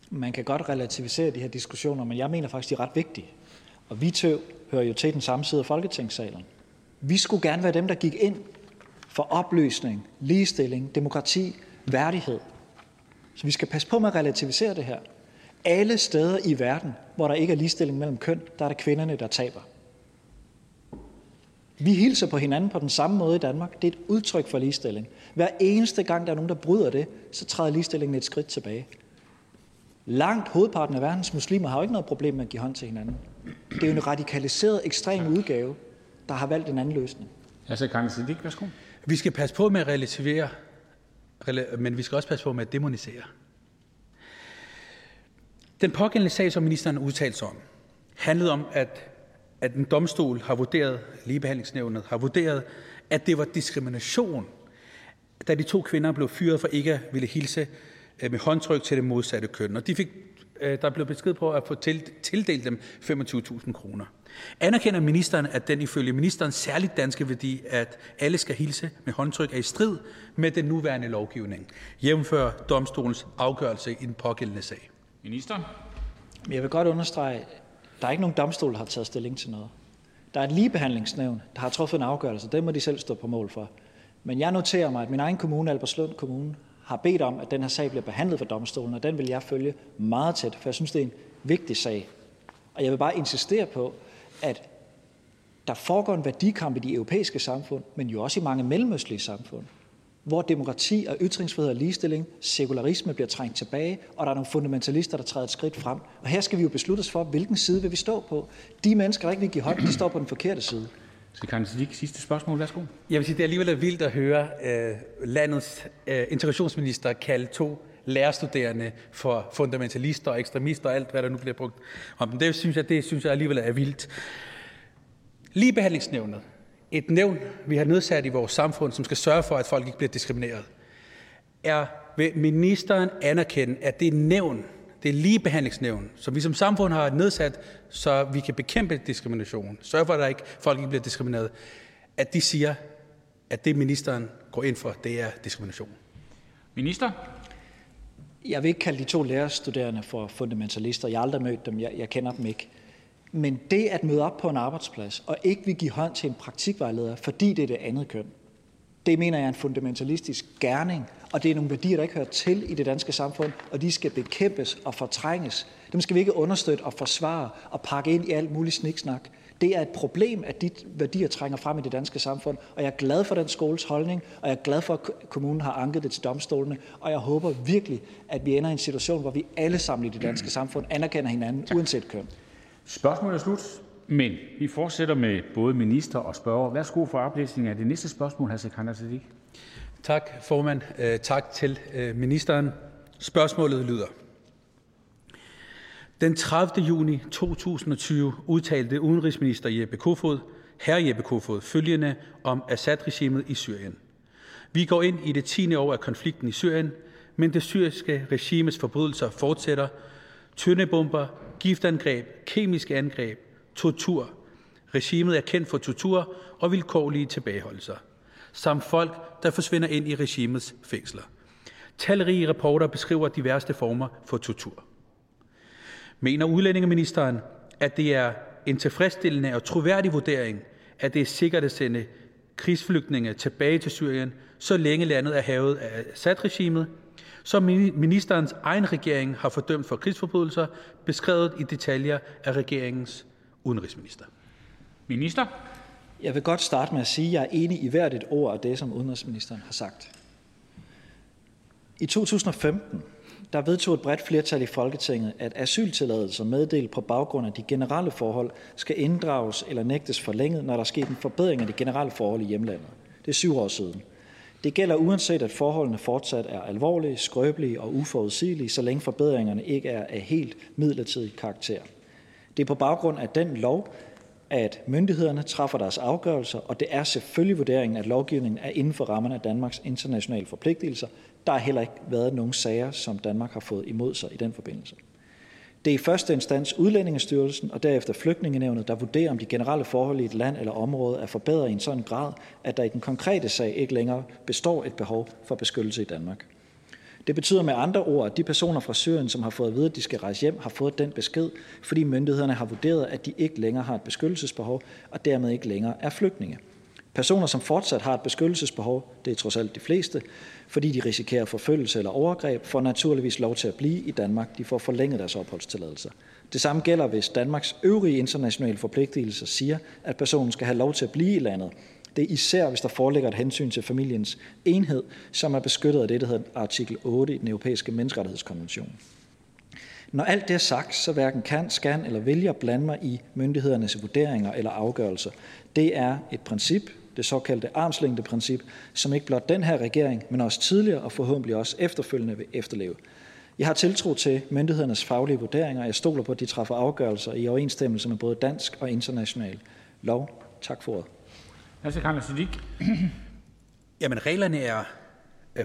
S8: Man kan godt relativisere de her diskussioner, men jeg mener faktisk, de er ret vigtige. Og vi tøv hører jo til den samme side af Folketingssalen. Vi skulle gerne være dem, der gik ind for opløsning, ligestilling, demokrati, værdighed. Så vi skal passe på med at relativisere det her. Alle steder i verden, hvor der ikke er ligestilling mellem køn, der er det kvinderne, der taber. Vi hilser på hinanden på den samme måde i Danmark. Det er et udtryk for ligestilling. Hver eneste gang, der er nogen, der bryder det, så træder ligestillingen et skridt tilbage. Langt hovedparten af verdens muslimer har jo ikke noget problem med at give hånd til hinanden. Det er jo en radikaliseret, ekstrem udgave, der har valgt en anden løsning.
S1: Altså, kan Siddiq, værsgo.
S9: Vi skal passe på med at relativere, men vi skal også passe på med at demonisere. Den pågældende sag, som ministeren udtalte sig om, handlede om, at, at en domstol har vurderet, ligebehandlingsnævnet har vurderet, at det var diskrimination, da de to kvinder blev fyret for ikke at ville hilse øh, med håndtryk til det modsatte køn. Og de fik, øh, der blev besked på at få tildelt dem 25.000 kroner. Anerkender ministeren, at den ifølge ministerens særligt danske værdi, at alle skal hilse med håndtryk, er i strid med den nuværende lovgivning, jævnfør domstolens afgørelse i den pågældende sag?
S1: Minister?
S8: Jeg vil godt understrege, der er ikke nogen domstol, der har taget stilling til noget. Der er et ligebehandlingsnævn, der har truffet en afgørelse. Den må de selv stå på mål for. Men jeg noterer mig, at min egen kommune, Albertslund Kommune, har bedt om, at den her sag bliver behandlet for domstolen, og den vil jeg følge meget tæt, for jeg synes, det er en vigtig sag. Og jeg vil bare insistere på, at der foregår en værdikamp i de europæiske samfund, men jo også i mange mellemøstlige samfund, hvor demokrati og ytringsfrihed og ligestilling, sekularisme bliver trængt tilbage, og der er nogle fundamentalister, der træder et skridt frem. Og her skal vi jo beslutte os for, hvilken side vil vi stå på. De mennesker, der ikke vil give hånd, de står på den forkerte side.
S1: Sikran Siddiq, sidste spørgsmål. Værsgo.
S9: Jeg vil sige, det er alligevel vildt at høre uh, landets uh, integrationsminister kalde to lærerstuderende for fundamentalister og ekstremister og alt, hvad der nu bliver brugt om Det synes jeg, det synes jeg alligevel er vildt. Ligebehandlingsnævnet. Et nævn, vi har nedsat i vores samfund, som skal sørge for, at folk ikke bliver diskrimineret. Er, vil ministeren anerkende, at det er nævn, det er ligebehandlingsnævn, som vi som samfund har nedsat, så vi kan bekæmpe diskrimination, sørge for, at der ikke, folk ikke bliver diskrimineret, at de siger, at det ministeren går ind for, det er diskrimination.
S1: Minister?
S8: Jeg vil ikke kalde de to lærerstuderende for fundamentalister. Jeg har aldrig mødt dem. Jeg, jeg kender dem ikke. Men det at møde op på en arbejdsplads og ikke vil give hånd til en praktikvejleder, fordi det er det andet køn, det mener jeg er en fundamentalistisk gerning, og det er nogle værdier, der ikke hører til i det danske samfund, og de skal bekæmpes og fortrænges. Dem skal vi ikke understøtte og forsvare og pakke ind i alt muligt sniksnak. Det er et problem, at de værdier trænger frem i det danske samfund, og jeg er glad for den skoles holdning, og jeg er glad for, at kommunen har anket det til domstolene, og jeg håber virkelig, at vi ender i en situation, hvor vi alle sammen i det danske samfund anerkender hinanden, uanset køn.
S1: Spørgsmålet er slut, men vi fortsætter med både minister og spørger. Værsgo for oplæsning af det næste spørgsmål, hr. Sekander Siddiq.
S9: Tak, formand. Øh, tak til øh, ministeren. Spørgsmålet lyder. Den 30. juni 2020 udtalte udenrigsminister Jeppe Kofod, herre Jeppe Kofod, følgende om Assad-regimet i Syrien. Vi går ind i det 10. år af konflikten i Syrien, men det syriske regimes forbrydelser fortsætter. Tøndebomber, giftangreb, kemiske angreb, tortur. Regimet er kendt for tortur og vilkårlige tilbageholdelser, samt folk, der forsvinder ind i regimets fængsler. Talrige rapporter beskriver de værste former for tortur. Mener udlændingeministeren, at det er en tilfredsstillende og troværdig vurdering, at det er sikkert at sende krigsflygtninge tilbage til Syrien, så længe landet er havet af Assad-regimet, som ministerens egen regering har fordømt for krigsforbrydelser, beskrevet i detaljer af regeringens udenrigsminister?
S1: Minister?
S8: Jeg vil godt starte med at sige, at jeg er enig i hvert et ord af det, som udenrigsministeren har sagt. I 2015 der vedtog et bredt flertal i Folketinget, at asyltilladelser meddelt på baggrund af de generelle forhold skal inddrages eller nægtes forlænget, når der er sket en forbedring af de generelle forhold i hjemlandet. Det er syv år siden. Det gælder uanset, at forholdene fortsat er alvorlige, skrøbelige og uforudsigelige, så længe forbedringerne ikke er af helt midlertidig karakter. Det er på baggrund af den lov, at myndighederne træffer deres afgørelser, og det er selvfølgelig vurderingen, at lovgivningen er inden for rammerne af Danmarks internationale forpligtelser. Der har heller ikke været nogen sager, som Danmark har fået imod sig i den forbindelse. Det er i første instans Udlændingestyrelsen og derefter Flygtningenævnet, der vurderer, om de generelle forhold i et land eller område er forbedret i en sådan grad, at der i den konkrete sag ikke længere består et behov for beskyttelse i Danmark. Det betyder med andre ord, at de personer fra Syrien, som har fået at vide, at de skal rejse hjem, har fået den besked, fordi myndighederne har vurderet, at de ikke længere har et beskyttelsesbehov og dermed ikke længere er flygtninge. Personer, som fortsat har et beskyttelsesbehov, det er trods alt de fleste, fordi de risikerer forfølgelse eller overgreb, får naturligvis lov til at blive i Danmark. De får forlænget deres opholdstilladelser. Det samme gælder, hvis Danmarks øvrige internationale forpligtelser siger, at personen skal have lov til at blive i landet. Det er især, hvis der foreligger et hensyn til familiens enhed, som er beskyttet af det, der hedder artikel 8 i den europæiske menneskerettighedskonvention. Når alt det er sagt, så hverken kan, skal eller vil jeg blande mig i myndighedernes vurderinger eller afgørelser. Det er et princip, det såkaldte armslængdeprincip, som ikke blot den her regering, men også tidligere og forhåbentlig også efterfølgende vil efterleve. Jeg har tiltro til myndighedernes faglige vurderinger, og jeg stoler på, at de træffer afgørelser i overensstemmelse med både dansk og international lov. Tak for ordet.
S9: Jamen, reglerne er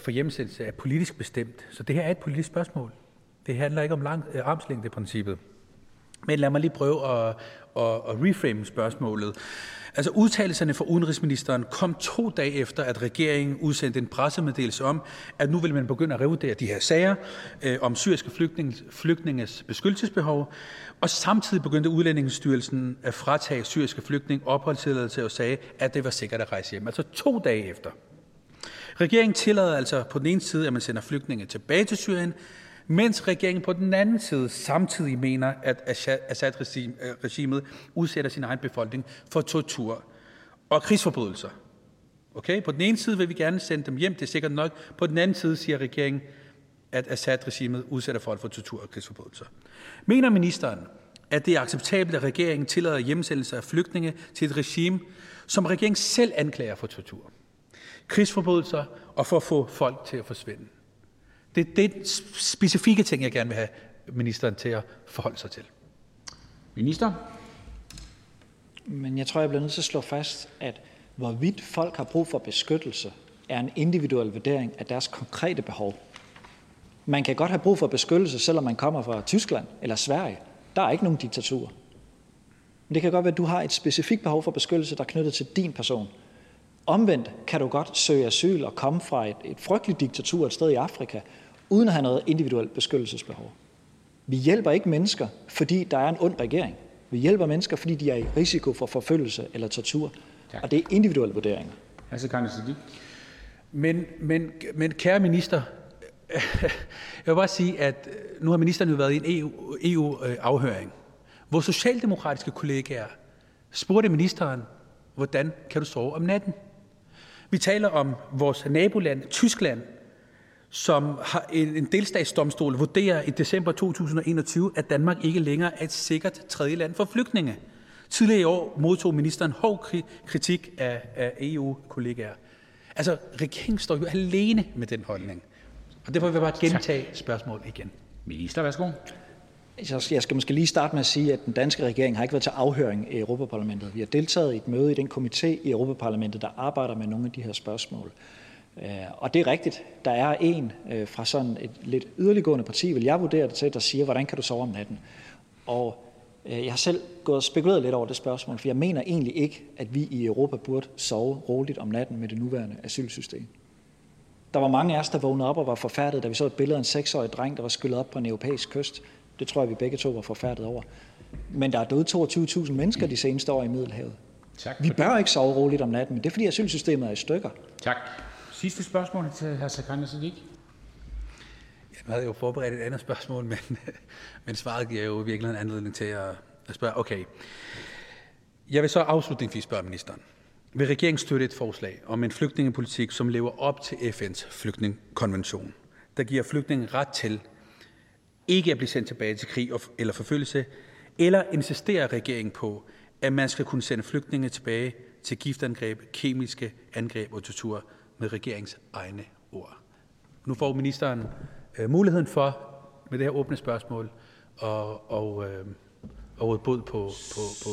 S9: for hjemsendelse er politisk bestemt. Så det her er et politisk spørgsmål. Det handler ikke om lang, øh, armslængdeprincippet. Men lad mig lige prøve at, at, at reframe spørgsmålet. Altså udtalelserne fra udenrigsministeren kom to dage efter, at regeringen udsendte en pressemeddelelse om, at nu vil man begynde at revurdere de her sager øh, om syriske flygtninges, flygtninges beskyttelsesbehov, og samtidig begyndte Udlændingsstyrelsen at fratage syriske flygtninge opholdstilladelse og sagde, at det var sikkert at rejse hjem. Altså to dage efter. Regeringen tillader altså på den ene side, at man sender flygtninge tilbage til Syrien, mens regeringen på den anden side samtidig mener, at Assad-regimet øh, udsætter sin egen befolkning for tortur og krigsforbrydelser. Okay? På den ene side vil vi gerne sende dem hjem, det er sikkert nok. På den anden side siger regeringen, at Assad-regimet udsætter folk for tortur og krigsforbrydelser. Mener ministeren, at det er acceptabelt, at regeringen tillader hjemsendelse af flygtninge til et regime, som regeringen selv anklager for tortur, krigsforbrydelser og for at få folk til at forsvinde? Det er det specifikke ting, jeg gerne vil have ministeren til at forholde sig til.
S1: Minister?
S8: Men jeg tror, jeg bliver nødt til at slå fast, at hvorvidt folk har brug for beskyttelse, er en individuel vurdering af deres konkrete behov. Man kan godt have brug for beskyttelse, selvom man kommer fra Tyskland eller Sverige. Der er ikke nogen diktatur. Men det kan godt være, at du har et specifikt behov for beskyttelse, der er knyttet til din person. Omvendt kan du godt søge asyl og komme fra et, et frygteligt diktatur et sted i Afrika, uden at have noget individuelt beskyttelsesbehov. Vi hjælper ikke mennesker, fordi der er en ond regering. Vi hjælper mennesker, fordi de er i risiko for forfølgelse eller tortur. Tak. Og det er individuelle vurderinger.
S1: Altså, kan det
S9: men, men, men kære minister, jeg vil bare sige, at nu har ministeren jo været i en EU-afhøring, EU hvor socialdemokratiske kollegaer spurgte ministeren, hvordan kan du sove om natten? Vi taler om vores naboland, Tyskland, som har en delstatsdomstol vurderer i december 2021, at Danmark ikke længere er et sikkert tredje land for flygtninge. Tidligere i år modtog ministeren hård kritik af, af EU-kollegaer. Altså, regeringen står jo alene med den holdning. Og derfor vil jeg bare gentage spørgsmålet igen.
S1: Minister, værsgo.
S8: Jeg skal måske lige starte med at sige, at den danske regering har ikke været til afhøring i Europaparlamentet. Vi har deltaget i et møde i den komité i Europaparlamentet, der arbejder med nogle af de her spørgsmål. Øh, og det er rigtigt, der er en øh, fra sådan et lidt yderliggående parti, vil jeg vurdere det til, der siger, hvordan kan du sove om natten? Og øh, jeg har selv gået og spekuleret lidt over det spørgsmål, for jeg mener egentlig ikke, at vi i Europa burde sove roligt om natten med det nuværende asylsystem. Der var mange af os, der vågnede op og var forfærdet, da vi så et billede af en seksårig dreng, der var skyllet op på en europæisk kyst. Det tror jeg, vi begge to var forfærdet over. Men der er døde 22.000 mennesker de seneste år i Middelhavet. Tak vi bør ikke sove roligt om natten, men det er fordi asylsystemet er i stykker.
S1: Tak. Sidste spørgsmål til hr. Sikandar Siddiq.
S9: Jeg havde jo forberedt et andet spørgsmål, men, men svaret giver jo virkelig en anledning til at, at spørge. Okay. Jeg vil så afslutningsvis spørge ministeren. Vil regeringen støtte et forslag om en flygtningepolitik, som lever op til FN's flygtningekonvention, der giver flygtninge ret til ikke at blive sendt tilbage til krig eller forfølgelse, eller insisterer regeringen på, at man skal kunne sende flygtninge tilbage til giftangreb, kemiske angreb og tortur med regeringens egne ord. Nu får ministeren øh, muligheden for, med det her åbne spørgsmål, og, og, øh, og bod på, på, på,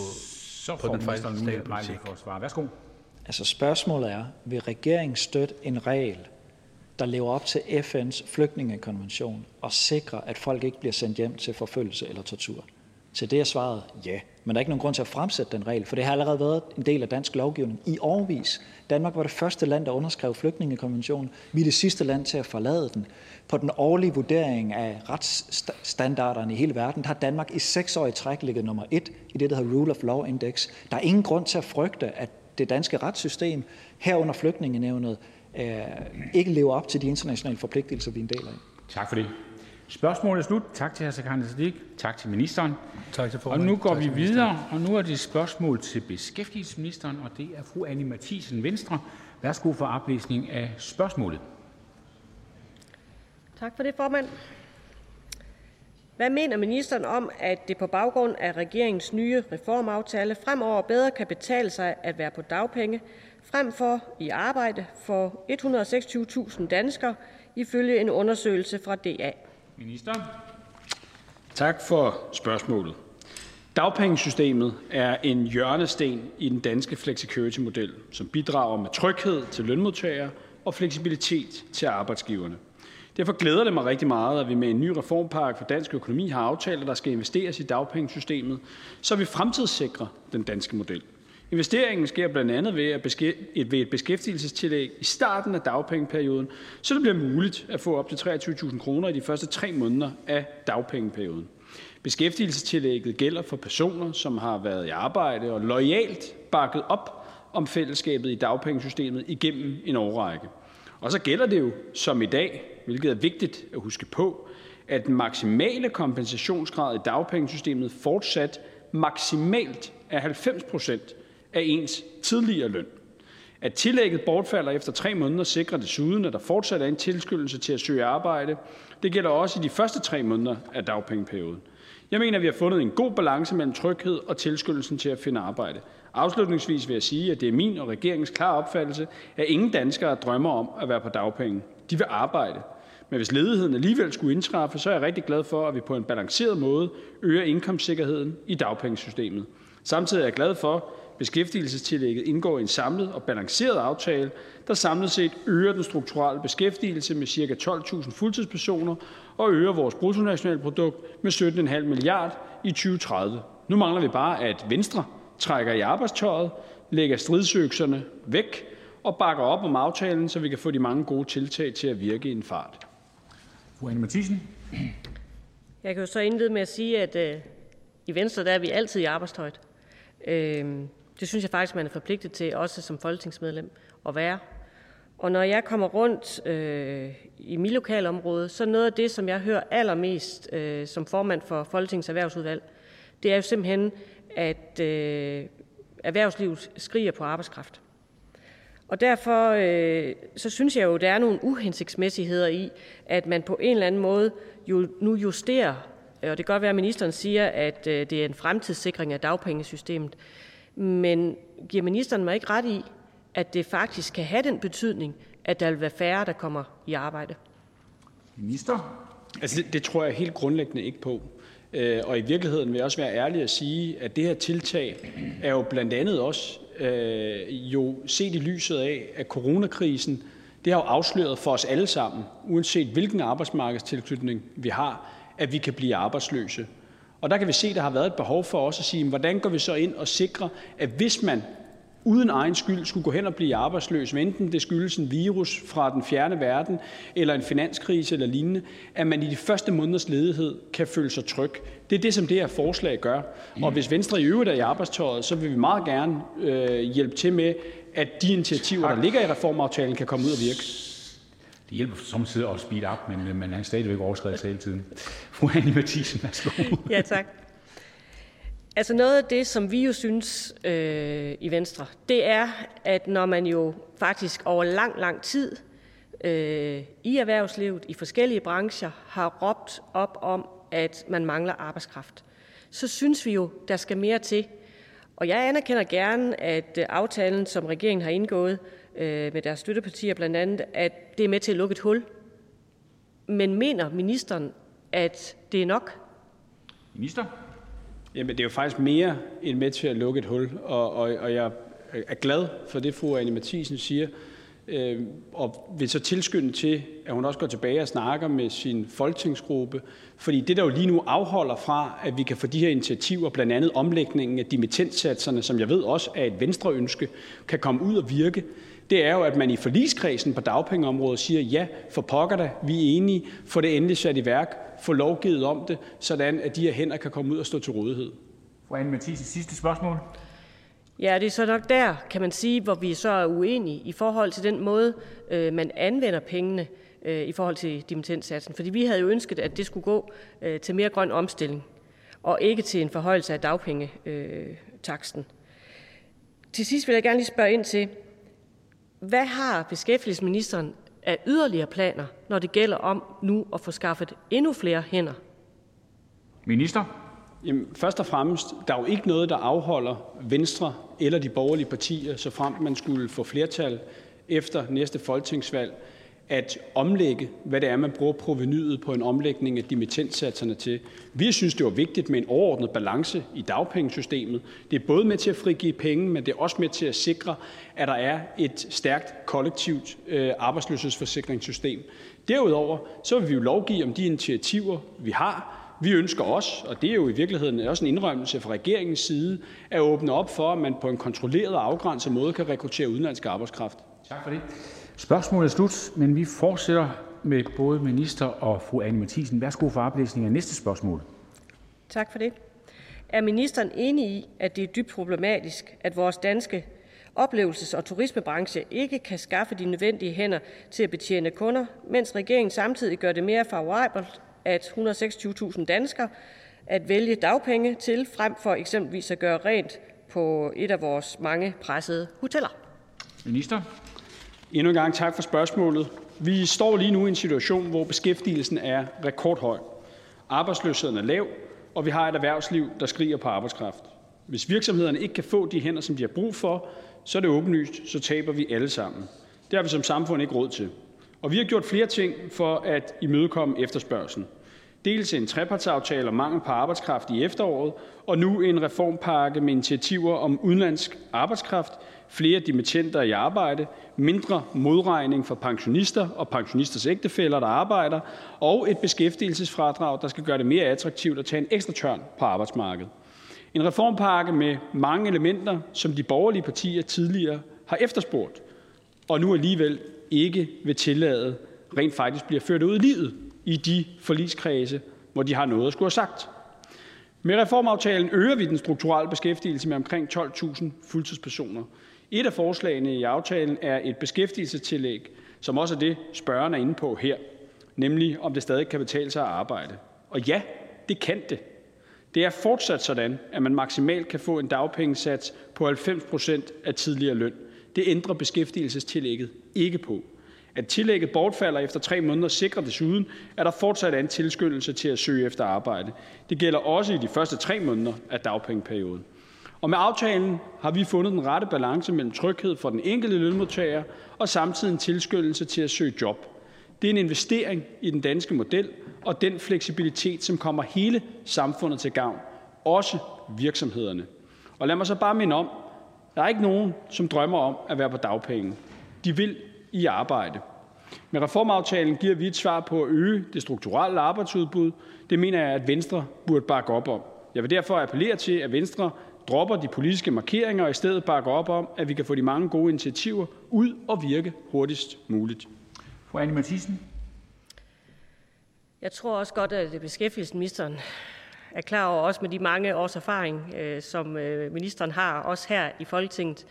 S1: Så på den fejlslagende politik. For at svare. Værsgo.
S8: Altså spørgsmålet er, vil regeringen støtte en regel, der lever op til FN's flygtningekonvention og sikre, at folk ikke bliver sendt hjem til forfølgelse eller tortur? Til det er svaret ja. Men der er ikke nogen grund til at fremsætte den regel, for det har allerede været en del af dansk lovgivning i årvis. Danmark var det første land, der underskrev flygtningekonventionen. Vi er det sidste land til at forlade den. På den årlige vurdering af retsstandarderne i hele verden, har Danmark i seks år i træk ligget nummer et i det, der hedder Rule of Law Index. Der er ingen grund til at frygte, at det danske retssystem, herunder flygtningenevnet, øh, ikke lever op til de internationale forpligtelser, vi er en del af.
S1: Tak for det. Spørgsmålet er slut. Tak til hr. Sikandar Siddiq. Tak til ministeren.
S9: Tak til
S1: Og nu går vi videre, og nu er det spørgsmål til beskæftigelsesministeren, og det er fru Annie Mathisen, Venstre. Værsgo for oplæsning af spørgsmålet.
S10: Tak for det, formand. Hvad mener ministeren om, at det på baggrund af regeringens nye reformaftale fremover bedre kan betale sig at være på dagpenge, frem for i arbejde for 126.000 danskere, ifølge en undersøgelse fra DA?
S1: Minister.
S11: Tak for spørgsmålet. Dagpengesystemet er en hjørnesten i den danske flexicurity-model, som bidrager med tryghed til lønmodtagere og fleksibilitet til arbejdsgiverne. Derfor glæder det mig rigtig meget, at vi med en ny reformpakke for dansk økonomi har aftalt, at der skal investeres i dagpengesystemet, så vi fremtidssikrer den danske model. Investeringen sker blandt andet ved, at ved et beskæftigelsestillæg i starten af dagpengeperioden, så det bliver muligt at få op til 23.000 kroner i de første tre måneder af dagpengeperioden. Beskæftigelsestillægget gælder for personer, som har været i arbejde og lojalt bakket op om fællesskabet i dagpengesystemet igennem en årrække. Og så gælder det jo som i dag, hvilket er vigtigt at huske på, at den maksimale kompensationsgrad i dagpengesystemet fortsat maksimalt er 90 procent af ens tidligere løn. At tillægget bortfalder efter tre måneder sikrer desuden, at der fortsat er en tilskyndelse til at søge arbejde. Det gælder også i de første tre måneder af dagpengeperioden. Jeg mener, at vi har fundet en god balance mellem tryghed og tilskyndelsen til at finde arbejde. Afslutningsvis vil jeg sige, at det er min og regeringens klare opfattelse, at ingen danskere drømmer om at være på dagpenge. De vil arbejde. Men hvis ledigheden alligevel skulle indtræffe, så er jeg rigtig glad for, at vi på en balanceret måde øger indkomstsikkerheden i dagpengesystemet. Samtidig er jeg glad for, Beskæftigelsestillægget indgår i en samlet og balanceret aftale, der samlet set øger den strukturelle beskæftigelse med ca. 12.000 fuldtidspersoner og øger vores bruttonationalprodukt med 17,5 milliard i 2030. Nu mangler vi bare, at Venstre trækker i arbejdstøjet, lægger stridsøkserne væk og bakker op om aftalen, så vi kan få de mange gode tiltag til at virke i en fart.
S1: Fru Anne Mathisen.
S10: Jeg kan jo så indlede med at sige, at øh, i Venstre der er vi altid i arbejdstøjet. Øh, det synes jeg faktisk, man er forpligtet til, også som folketingsmedlem, at være. Og når jeg kommer rundt øh, i mit lokalområde, så noget af det, som jeg hører allermest øh, som formand for Folketingets erhvervsudvalg, det er jo simpelthen, at øh, erhvervslivet skriger på arbejdskraft. Og derfor øh, så synes jeg jo, der er nogle uhensigtsmæssigheder i, at man på en eller anden måde jo nu justerer, og det kan godt være, at ministeren siger, at øh, det er en fremtidssikring af dagpengesystemet, men giver ministeren mig ikke ret i, at det faktisk kan have den betydning, at der vil være færre, der kommer i arbejde?
S1: Minister?
S11: Altså, det, det tror jeg helt grundlæggende ikke på. Øh, og i virkeligheden vil jeg også være ærlig at sige, at det her tiltag er jo blandt andet også øh, jo set i lyset af, at coronakrisen det har jo afsløret for os alle sammen, uanset hvilken arbejdsmarkedstilknytning vi har, at vi kan blive arbejdsløse. Og der kan vi se, at der har været et behov for os at sige, hvordan går vi så ind og sikrer, at hvis man uden egen skyld skulle gå hen og blive arbejdsløs, enten det skyldes en virus fra den fjerne verden, eller en finanskrise eller lignende, at man i de første måneders ledighed kan føle sig tryg. Det er det, som det her forslag gør. Og hvis Venstre i øvrigt er i arbejdstøjet, så vil vi meget gerne øh, hjælpe til med, at de initiativer, der ligger i reformaftalen, kan komme ud og virke.
S1: Det hjælper samtidig at speed up, men øh, man er stadigvæk overskrevet hele tiden. Fru Annie Mathisen, værsgo.
S10: Ja, tak. Altså noget af det, som vi jo synes øh, i Venstre, det er, at når man jo faktisk over lang, lang tid øh, i erhvervslivet, i forskellige brancher, har råbt op om, at man mangler arbejdskraft, så synes vi jo, der skal mere til. Og jeg anerkender gerne, at øh, aftalen, som regeringen har indgået øh, med deres støttepartier blandt andet, at det er med til at lukke et hul. Men mener ministeren, at det er nok?
S1: Minister?
S11: Jamen, det er jo faktisk mere end med til at lukke et hul, og, og, og jeg er glad for det, fru Anne Mathisen siger, øh, og vil så tilskynde til, at hun også går tilbage og snakker med sin folketingsgruppe, fordi det, der jo lige nu afholder fra, at vi kan få de her initiativer, blandt andet omlægningen af dimittenssatserne, som jeg ved også er et venstre ønske, kan komme ud og virke, er jo, at man i forligskredsen på dagpengeområdet siger, ja, for pokker da, vi er enige, få det endelig sat i værk, få lovgivet om det, sådan at de her hænder kan komme ud og stå til rådighed.
S1: Fru Anne Mathisen, sidste spørgsmål.
S10: Ja, det er så nok der, kan man sige, hvor vi så er uenige i forhold til den måde, øh, man anvender pengene øh, i forhold til dimittenssatsen. Fordi vi havde jo ønsket, at det skulle gå øh, til mere grøn omstilling, og ikke til en forhøjelse af dagpengetaksten. Til sidst vil jeg gerne lige spørge ind til, hvad har beskæftigelsesministeren af yderligere planer, når det gælder om nu at få skaffet endnu flere hænder?
S1: Minister?
S11: Jamen, først og fremmest, der er jo ikke noget, der afholder Venstre eller de borgerlige partier, så frem man skulle få flertal efter næste folketingsvalg, at omlægge, hvad det er, man bruger provenyet på en omlægning af dimittenssatserne til. Vi synes, det var vigtigt med en overordnet balance i dagpengesystemet. Det er både med til at frigive penge, men det er også med til at sikre, at der er et stærkt kollektivt øh, arbejdsløshedsforsikringssystem. Derudover så vil vi jo lovgive om de initiativer, vi har. Vi ønsker også, og det er jo i virkeligheden også en indrømmelse fra regeringens side, at åbne op for, at man på en kontrolleret og afgrænset måde kan rekruttere udenlandsk arbejdskraft.
S1: Tak for det. Spørgsmålet er slut, men vi fortsætter med både minister og fru Anne Mathisen. Værsgo for oplæsning af næste spørgsmål.
S10: Tak for det. Er ministeren enig i, at det er dybt problematisk, at vores danske oplevelses- og turismebranche ikke kan skaffe de nødvendige hænder til at betjene kunder, mens regeringen samtidig gør det mere favorabelt at 126.000 danskere at vælge dagpenge til, frem for eksempelvis at gøre rent på et af vores mange pressede hoteller?
S1: Minister.
S11: Endnu en gang tak for spørgsmålet. Vi står lige nu i en situation, hvor beskæftigelsen er rekordhøj. Arbejdsløsheden er lav, og vi har et erhvervsliv, der skriger på arbejdskraft. Hvis virksomhederne ikke kan få de hænder, som de har brug for, så er det åbenlyst, så taber vi alle sammen. Det har vi som samfund ikke råd til. Og vi har gjort flere ting for at imødekomme efterspørgselen. Dels en trepartsaftale om mangel på arbejdskraft i efteråret, og nu en reformpakke med initiativer om udenlandsk arbejdskraft, flere dimittenter i arbejde, mindre modregning for pensionister og pensionisters ægtefæller, der arbejder, og et beskæftigelsesfradrag, der skal gøre det mere attraktivt at tage en ekstra tørn på arbejdsmarkedet. En reformpakke med mange elementer, som de borgerlige partier tidligere har efterspurgt, og nu alligevel ikke vil tillade rent faktisk bliver ført ud i livet i de forligskredse, hvor de har noget at skulle have sagt. Med reformaftalen øger vi den strukturelle beskæftigelse med omkring 12.000 fuldtidspersoner. Et af forslagene i aftalen er et beskæftigelsestillæg, som også er det, spørgeren er inde på her, nemlig om det stadig kan betale sig at arbejde. Og ja, det kan det. Det er fortsat sådan, at man maksimalt kan få en dagpengesats på 90 procent af tidligere løn. Det ændrer beskæftigelsestillægget ikke på. At tillægget bortfalder efter tre måneder sikrer desuden, at der fortsat er en tilskyndelse til at søge efter arbejde. Det gælder også i de første tre måneder af dagpengeperioden. Og med aftalen har vi fundet den rette balance mellem tryghed for den enkelte lønmodtager og samtidig en tilskyndelse til at søge job. Det er en investering i den danske model og den fleksibilitet, som kommer hele samfundet til gavn, også virksomhederne. Og lad mig så bare minde om, der er ikke nogen, som drømmer om at være på dagpenge. De vil i arbejde. Med reformaftalen giver vi et svar på at øge det strukturelle arbejdsudbud. Det mener jeg, at Venstre burde bakke op om. Jeg vil derfor appellere til, at Venstre dropper de politiske markeringer og i stedet bakker op om, at vi kan få de mange gode initiativer ud og virke hurtigst muligt.
S1: Fru Anne Mathisen.
S10: Jeg tror også godt, at beskæftigelsesministeren er klar over, også med de mange års erfaring, øh, som øh, ministeren har, også her i Folketinget,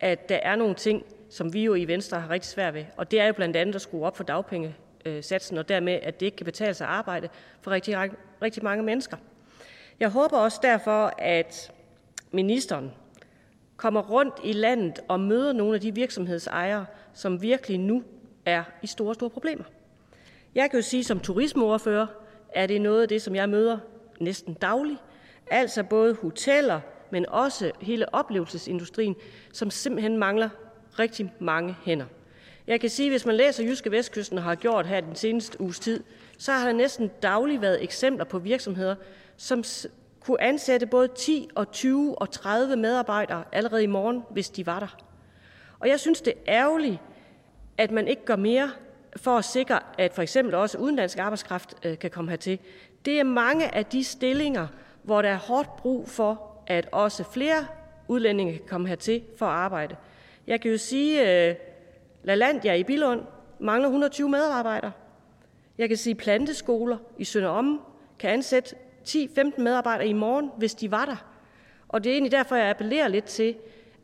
S10: at der er nogle ting, som vi jo i Venstre har rigtig svært ved. Og det er jo blandt andet at skrue op for dagpengesatsen, og dermed, at det ikke kan betale sig at arbejde for rigtig, rigtig mange mennesker. Jeg håber også derfor, at ministeren kommer rundt i landet og møder nogle af de virksomhedsejere, som virkelig nu er i store, store problemer. Jeg kan jo sige, som turismeordfører, er det noget af det, som jeg møder næsten dagligt. Altså både hoteller, men også hele oplevelsesindustrien, som simpelthen mangler rigtig mange hænder. Jeg kan sige, at hvis man læser Jyske Vestkysten og har gjort her den seneste uges tid, så har der næsten dagligt været eksempler på virksomheder, som kunne ansætte både 10 og 20 og 30 medarbejdere allerede i morgen, hvis de var der. Og jeg synes, det er ærgerligt, at man ikke gør mere for at sikre, at for eksempel også udenlandsk arbejdskraft øh, kan komme hertil. Det er mange af de stillinger, hvor der er hårdt brug for, at også flere udlændinge kan komme hertil for at arbejde. Jeg kan jo sige, at øh, LaLandia i Bilund mangler 120 medarbejdere. Jeg kan sige, at planteskoler i Sønder kan ansætte 10-15 medarbejdere i morgen, hvis de var der. Og det er egentlig derfor, jeg appellerer lidt til,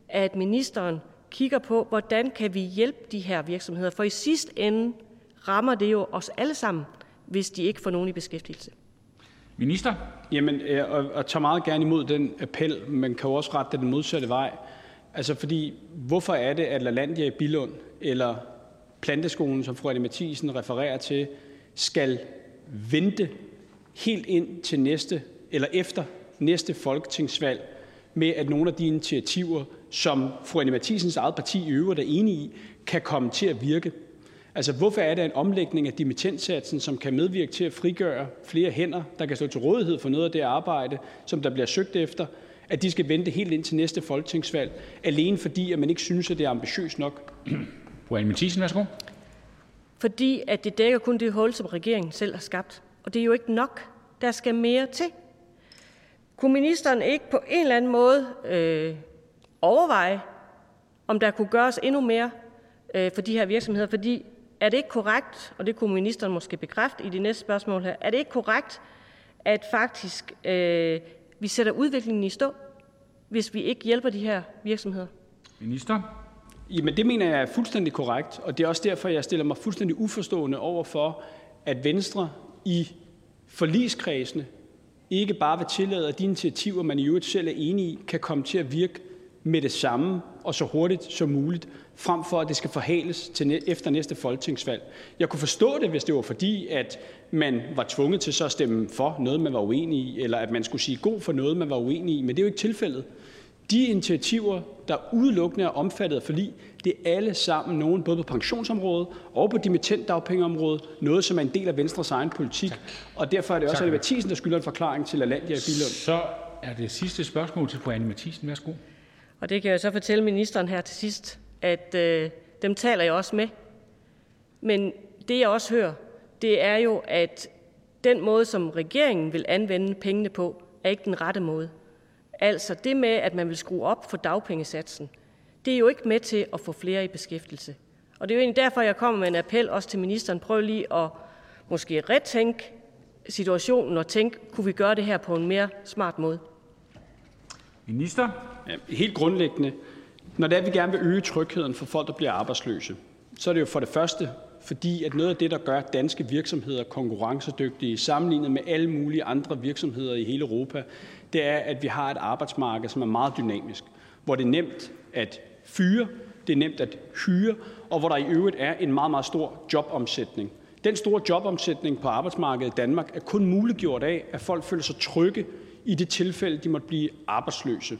S10: at ministeren kigger på, hvordan kan vi hjælpe de her virksomheder. For i sidste ende rammer det jo os alle sammen, hvis de ikke får nogen i beskæftigelse.
S1: Minister?
S11: Jamen, øh, og, og tager meget gerne imod den appel, men kan jo også rette den modsatte vej. Altså fordi, hvorfor er det, at LaLandia i Bilund eller Planteskolen, som fru Anne Mathisen refererer til, skal vente helt ind til næste eller efter næste folketingsvalg med, at nogle af de initiativer, som fru Anne Mathisens eget parti i øvrigt er enige i, kan komme til at virke. Altså, hvorfor er det en omlægning af dimittentsatsen, som kan medvirke til at frigøre flere hænder, der kan stå til rådighed for noget af det arbejde, som der bliver søgt efter, at de skal vente helt ind til næste folketingsvalg, alene fordi at man ikke synes, at det er ambitiøst nok?
S1: Fru Anne Mathisen, værsgo.
S10: Fordi at det dækker kun det hul, som regeringen selv har skabt. Og det er jo ikke nok. Der skal mere til. Kunne ministeren ikke på en eller anden måde øh, overveje, om der kunne gøres endnu mere øh, for de her virksomheder? Fordi er det ikke korrekt, og det kunne ministeren måske bekræfte i de næste spørgsmål her, er det ikke korrekt, at faktisk øh, vi sætter udviklingen i stå, hvis vi ikke hjælper de her virksomheder?
S1: Minister?
S11: Jamen, det mener jeg er fuldstændig korrekt, og det er også derfor, jeg stiller mig fuldstændig uforstående over for, at Venstre i forligskredsene ikke bare vil tillade, at de initiativer, man i øvrigt selv er enige i, kan komme til at virke med det samme og så hurtigt som muligt, frem for at det skal forhales til efter næste folketingsvalg. Jeg kunne forstå det, hvis det var fordi, at man var tvunget til så at stemme for noget, man var uenig i, eller at man skulle sige god for noget, man var uenig i, men det er jo ikke tilfældet. De initiativer, der udelukkende er omfattet af forlig, det er alle sammen nogen, både på pensionsområdet og på dimittentdagpengeområdet, noget, som er en del af Venstres egen politik. Og derfor er det også Anne Mathisen, der skylder en forklaring til Alandia i Bilund.
S1: Så er det sidste spørgsmål til fru Anne Mathisen. Værsgo.
S10: Og det kan jeg så fortælle ministeren her til sidst, at øh, dem taler jeg også med. Men det jeg også hører, det er jo, at den måde, som regeringen vil anvende pengene på, er ikke den rette måde. Altså det med, at man vil skrue op for dagpengesatsen, det er jo ikke med til at få flere i beskæftigelse. Og det er jo egentlig derfor, jeg kommer med en appel også til ministeren. Prøv lige at måske retænke situationen og tænke, kunne vi gøre det her på en mere smart måde?
S1: Minister?
S11: Ja, helt grundlæggende, når det er, at vi gerne vil øge trygheden for folk, der bliver arbejdsløse, så er det jo for det første, fordi at noget af det, der gør danske virksomheder konkurrencedygtige sammenlignet med alle mulige andre virksomheder i hele Europa, det er, at vi har et arbejdsmarked, som er meget dynamisk, hvor det er nemt at fyre, det er nemt at hyre, og hvor der i øvrigt er en meget, meget stor jobomsætning. Den store jobomsætning på arbejdsmarkedet i Danmark er kun muliggjort af, at folk føler sig trygge i det tilfælde, de måtte blive arbejdsløse.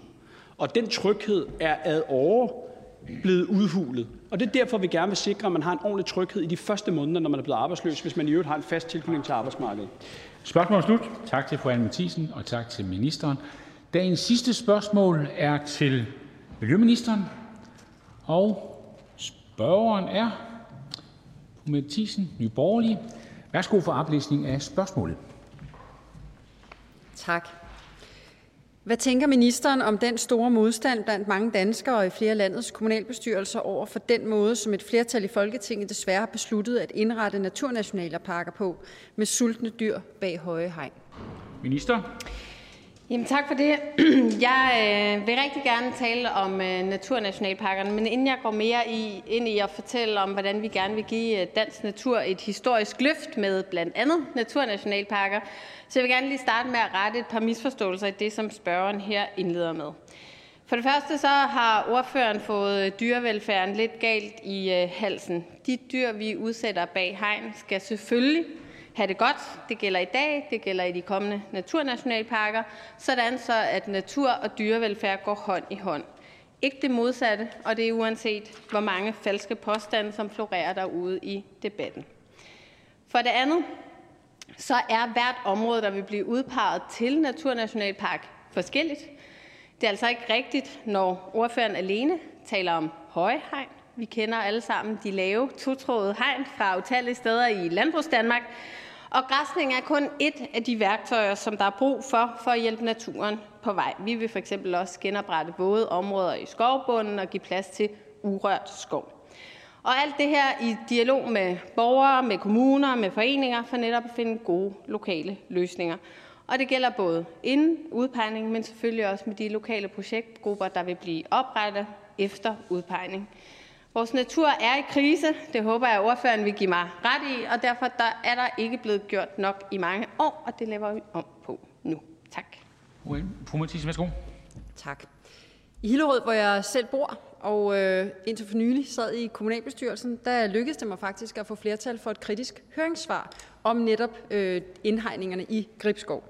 S11: Og den tryghed er ad åre blevet udhulet. Og det er derfor, vi gerne vil sikre, at man har en ordentlig tryghed i de første måneder, når man er blevet arbejdsløs, hvis man i øvrigt har en fast tilknytning til arbejdsmarkedet.
S1: Spørgsmål slut. Tak til fru Anne Mathisen, og tak til ministeren. Dagens sidste spørgsmål er til miljøministeren, og spørgeren er fru Mathisen, Nye Borgerlige. Værsgo for oplæsning af spørgsmålet.
S12: Tak. Hvad tænker ministeren om den store modstand blandt mange danskere og i flere landets kommunalbestyrelser over for den måde, som et flertal i Folketinget desværre har besluttet at indrette naturnationalparker på med sultne dyr bag høje hegn?
S1: Minister?
S13: Jamen, tak for det. Jeg øh, vil rigtig gerne tale om øh, naturnationalparkerne, men inden jeg går mere i, ind i at fortælle om, hvordan vi gerne vil give øh, dansk natur et historisk løft med blandt andet naturnationalparker, så jeg vil gerne lige starte med at rette et par misforståelser i det, som spørgeren her indleder med. For det første så har ordføreren fået dyrevelfærden lidt galt i øh, halsen. De dyr, vi udsætter bag hegn, skal selvfølgelig have det godt. Det gælder i dag, det gælder i de kommende naturnationalparker, sådan så at natur og dyrevelfærd går hånd i hånd. Ikke det modsatte, og det er uanset hvor mange falske påstande, som florerer derude i debatten. For det andet, så er hvert område, der vil blive udpeget til naturnationalpark, forskelligt. Det er altså ikke rigtigt, når ordføreren alene taler om høje hegn. Vi kender alle sammen de lave totrådede hegn fra utallige steder i Landbrugsdanmark, og græsning er kun et af de værktøjer, som der er brug for for at hjælpe naturen på vej. Vi vil for eksempel også genoprette våde områder i skovbunden og give plads til urørt skov. Og alt det her i dialog med borgere, med kommuner, med foreninger, for netop at finde gode lokale løsninger. Og det gælder både inden udpegning, men selvfølgelig også med de lokale projektgrupper, der vil blive oprettet efter udpegning. Vores natur er i krise. Det håber jeg, at ordføreren vil give mig ret i, og derfor der er der ikke blevet gjort nok i mange år, og det laver vi om på nu. Tak.
S1: Fru Mathisen, værsgo.
S12: Tak. I Hillerød, hvor jeg selv bor, og øh, indtil for nylig sad i kommunalbestyrelsen, der lykkedes det mig faktisk at få flertal for et kritisk høringssvar om netop øh, indhegningerne i Gribskov.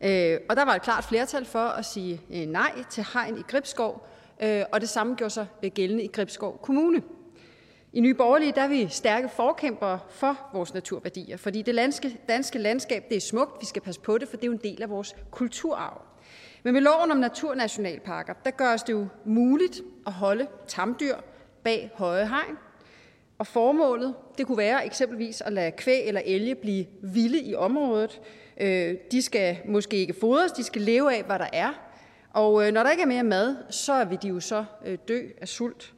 S12: Øh, og der var et klart flertal for at sige øh, nej til hegn i Gribskov, øh, og det samme gjorde sig gældende i Gribskov Kommune. I Nye Borgerlige der er vi stærke forkæmpere for vores naturværdier, fordi det danske, danske landskab det er smukt, vi skal passe på det, for det er jo en del af vores kulturarv. Men med loven om naturnationalparker, der gøres det jo muligt at holde tamdyr bag høje hegn. Og formålet, det kunne være eksempelvis at lade kvæg eller elge blive vilde i området. Øh, de skal måske ikke fodres, de skal leve af, hvad der er. Og øh, når der ikke er mere mad, så vil de jo så øh, dø af sult.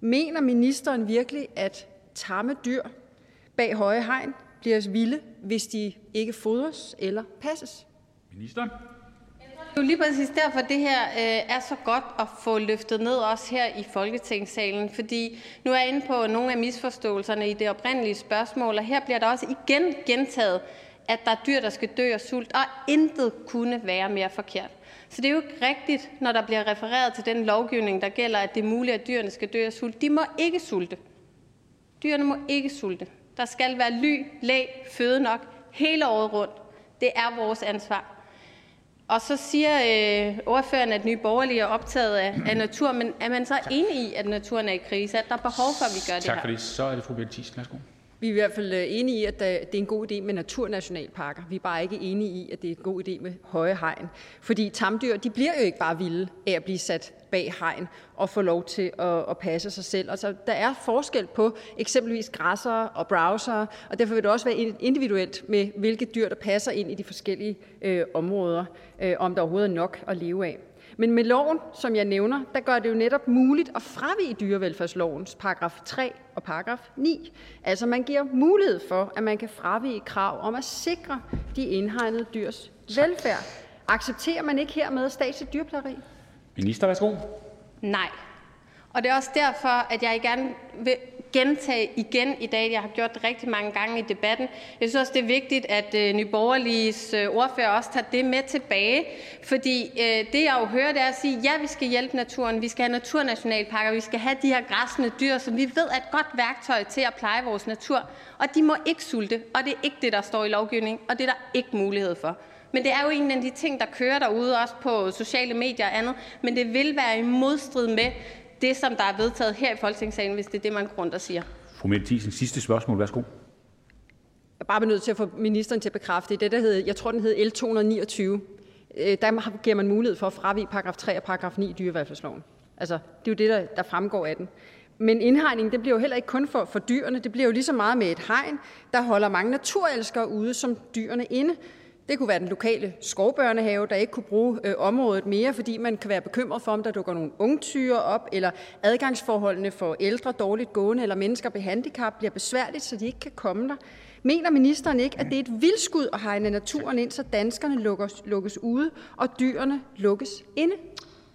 S12: Mener ministeren virkelig, at tamme dyr bag høje hegn bliver vilde, hvis de ikke fodres eller passes?
S1: Minister?
S13: Det er jo lige præcis derfor, det her øh, er så godt at få løftet ned også her i Folketingssalen, fordi nu er jeg inde på nogle af misforståelserne i det oprindelige spørgsmål, og her bliver der også igen gentaget, at der er dyr, der skal dø af sult, og intet kunne være mere forkert. Så det er jo ikke rigtigt, når der bliver refereret til den lovgivning, der gælder, at det er muligt, at dyrene skal dø af sult. De må ikke sulte. Dyrene må ikke sulte. Der skal være ly, læg, føde nok hele året rundt. Det er vores ansvar. Og så siger øh, ordføreren, at Nye Borgerlige er optaget af, af natur, men er man så enig i, at naturen er i krise, at der er behov for, at vi gør det
S1: Tak
S13: her?
S1: for det. Så er det fru Bette Thiesen. Værsgo.
S12: Vi er i hvert fald øh, enige i, at øh, det er en god idé med naturnationalparker. Vi er bare ikke enige i, at det er en god idé med høje hegn. Fordi tamdyr, de bliver jo ikke bare vilde af at blive sat bag hegn og få lov til at, at passe sig selv. Altså, der er forskel på eksempelvis græssere og browsere, og derfor vil det også være individuelt med, hvilke dyr, der passer ind i de forskellige øh, områder, øh, om der overhovedet er nok at leve af. Men med loven, som jeg nævner, der gør det jo netop muligt at fravige dyrevelfærdslovens paragraf 3 og paragraf 9. Altså man giver mulighed for, at man kan fravige krav om at sikre de indhegnede dyrs velfærd. Accepterer man ikke hermed statsligt dyrplageri?
S1: Minister, værsgo.
S13: Nej. Og det er også derfor, at jeg gerne vil gentage igen i dag. Jeg har gjort det rigtig mange gange i debatten. Jeg synes også, det er vigtigt, at øh, Nye Borgerliges øh, ordfører også tager det med tilbage. Fordi øh, det, jeg jo hører, det er at sige, ja, vi skal hjælpe naturen, vi skal have naturnationalparker, vi skal have de her græsne dyr, som vi ved er et godt værktøj til at pleje vores natur. Og de må ikke sulte, og det er ikke det, der står i lovgivningen, og det er der ikke mulighed for. Men det er jo en af de ting, der kører derude, også på sociale medier og andet. Men det vil være i modstrid med det, som der er vedtaget her i Folketingssalen, hvis det er det, man går rundt og siger.
S1: Fru Mette Thiesen, sidste spørgsmål. Værsgo.
S12: Jeg er bare nødt til at få ministeren til at bekræfte, det, det der hedder, jeg tror, den hed L229. Øh, Der giver man mulighed for at fravige paragraf 3 og paragraf 9 i dyrevelfærdsloven. Altså, det er jo det, der, der fremgår af den. Men indhegning, det bliver jo heller ikke kun for, for dyrene. Det bliver jo lige så meget med et hegn, der holder mange naturelskere ude som dyrene inde. Det kunne være den lokale skovbørnehave, der ikke kunne bruge øh, området mere, fordi man kan være bekymret for, om der dukker nogle ungtyre op, eller adgangsforholdene for ældre, dårligt gående eller mennesker med handicap bliver besværligt, så de ikke kan komme der. Mener ministeren ikke, at det er et vildskud at hegne naturen ind, så danskerne lukkes, lukkes ude, og dyrene lukkes inde?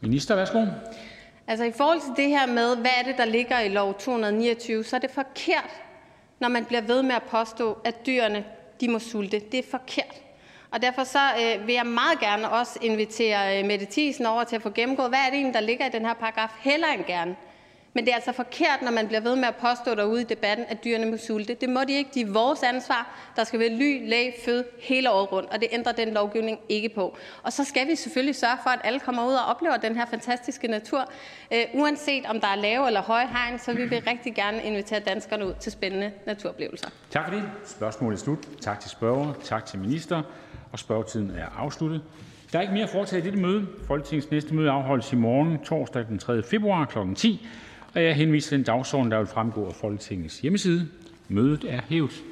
S1: Minister, værsgo.
S13: Altså i forhold til det her med, hvad er det, der ligger i lov 229, så er det forkert, når man bliver ved med at påstå, at dyrene de må sulte. Det er forkert. Og derfor så øh, vil jeg meget gerne også invitere øh, Mette Thiesen over til at få gennemgået, hvad er det egentlig, der ligger i den her paragraf, heller end gerne. Men det er altså forkert, når man bliver ved med at påstå derude i debatten, at dyrene må sulte. Det må de ikke. De er vores ansvar. Der skal være ly, læg, fød hele året rundt, og det ændrer den lovgivning ikke på. Og så skal vi selvfølgelig sørge for, at alle kommer ud og oplever den her fantastiske natur. Øh, uanset om der er lave eller høje hegn, så vi vil rigtig gerne invitere danskerne ud til spændende naturoplevelser.
S1: Tak for det. Spørgsmålet er slut. Tak til spørger, tak til minister, spørgetiden er afsluttet. Der er ikke mere at foretage i dette møde. Folketingets næste møde afholdes i morgen, torsdag den 3. februar kl. 10. Og jeg henviser til den dagsorden, der vil fremgå af Folketingets hjemmeside. Mødet er hævet.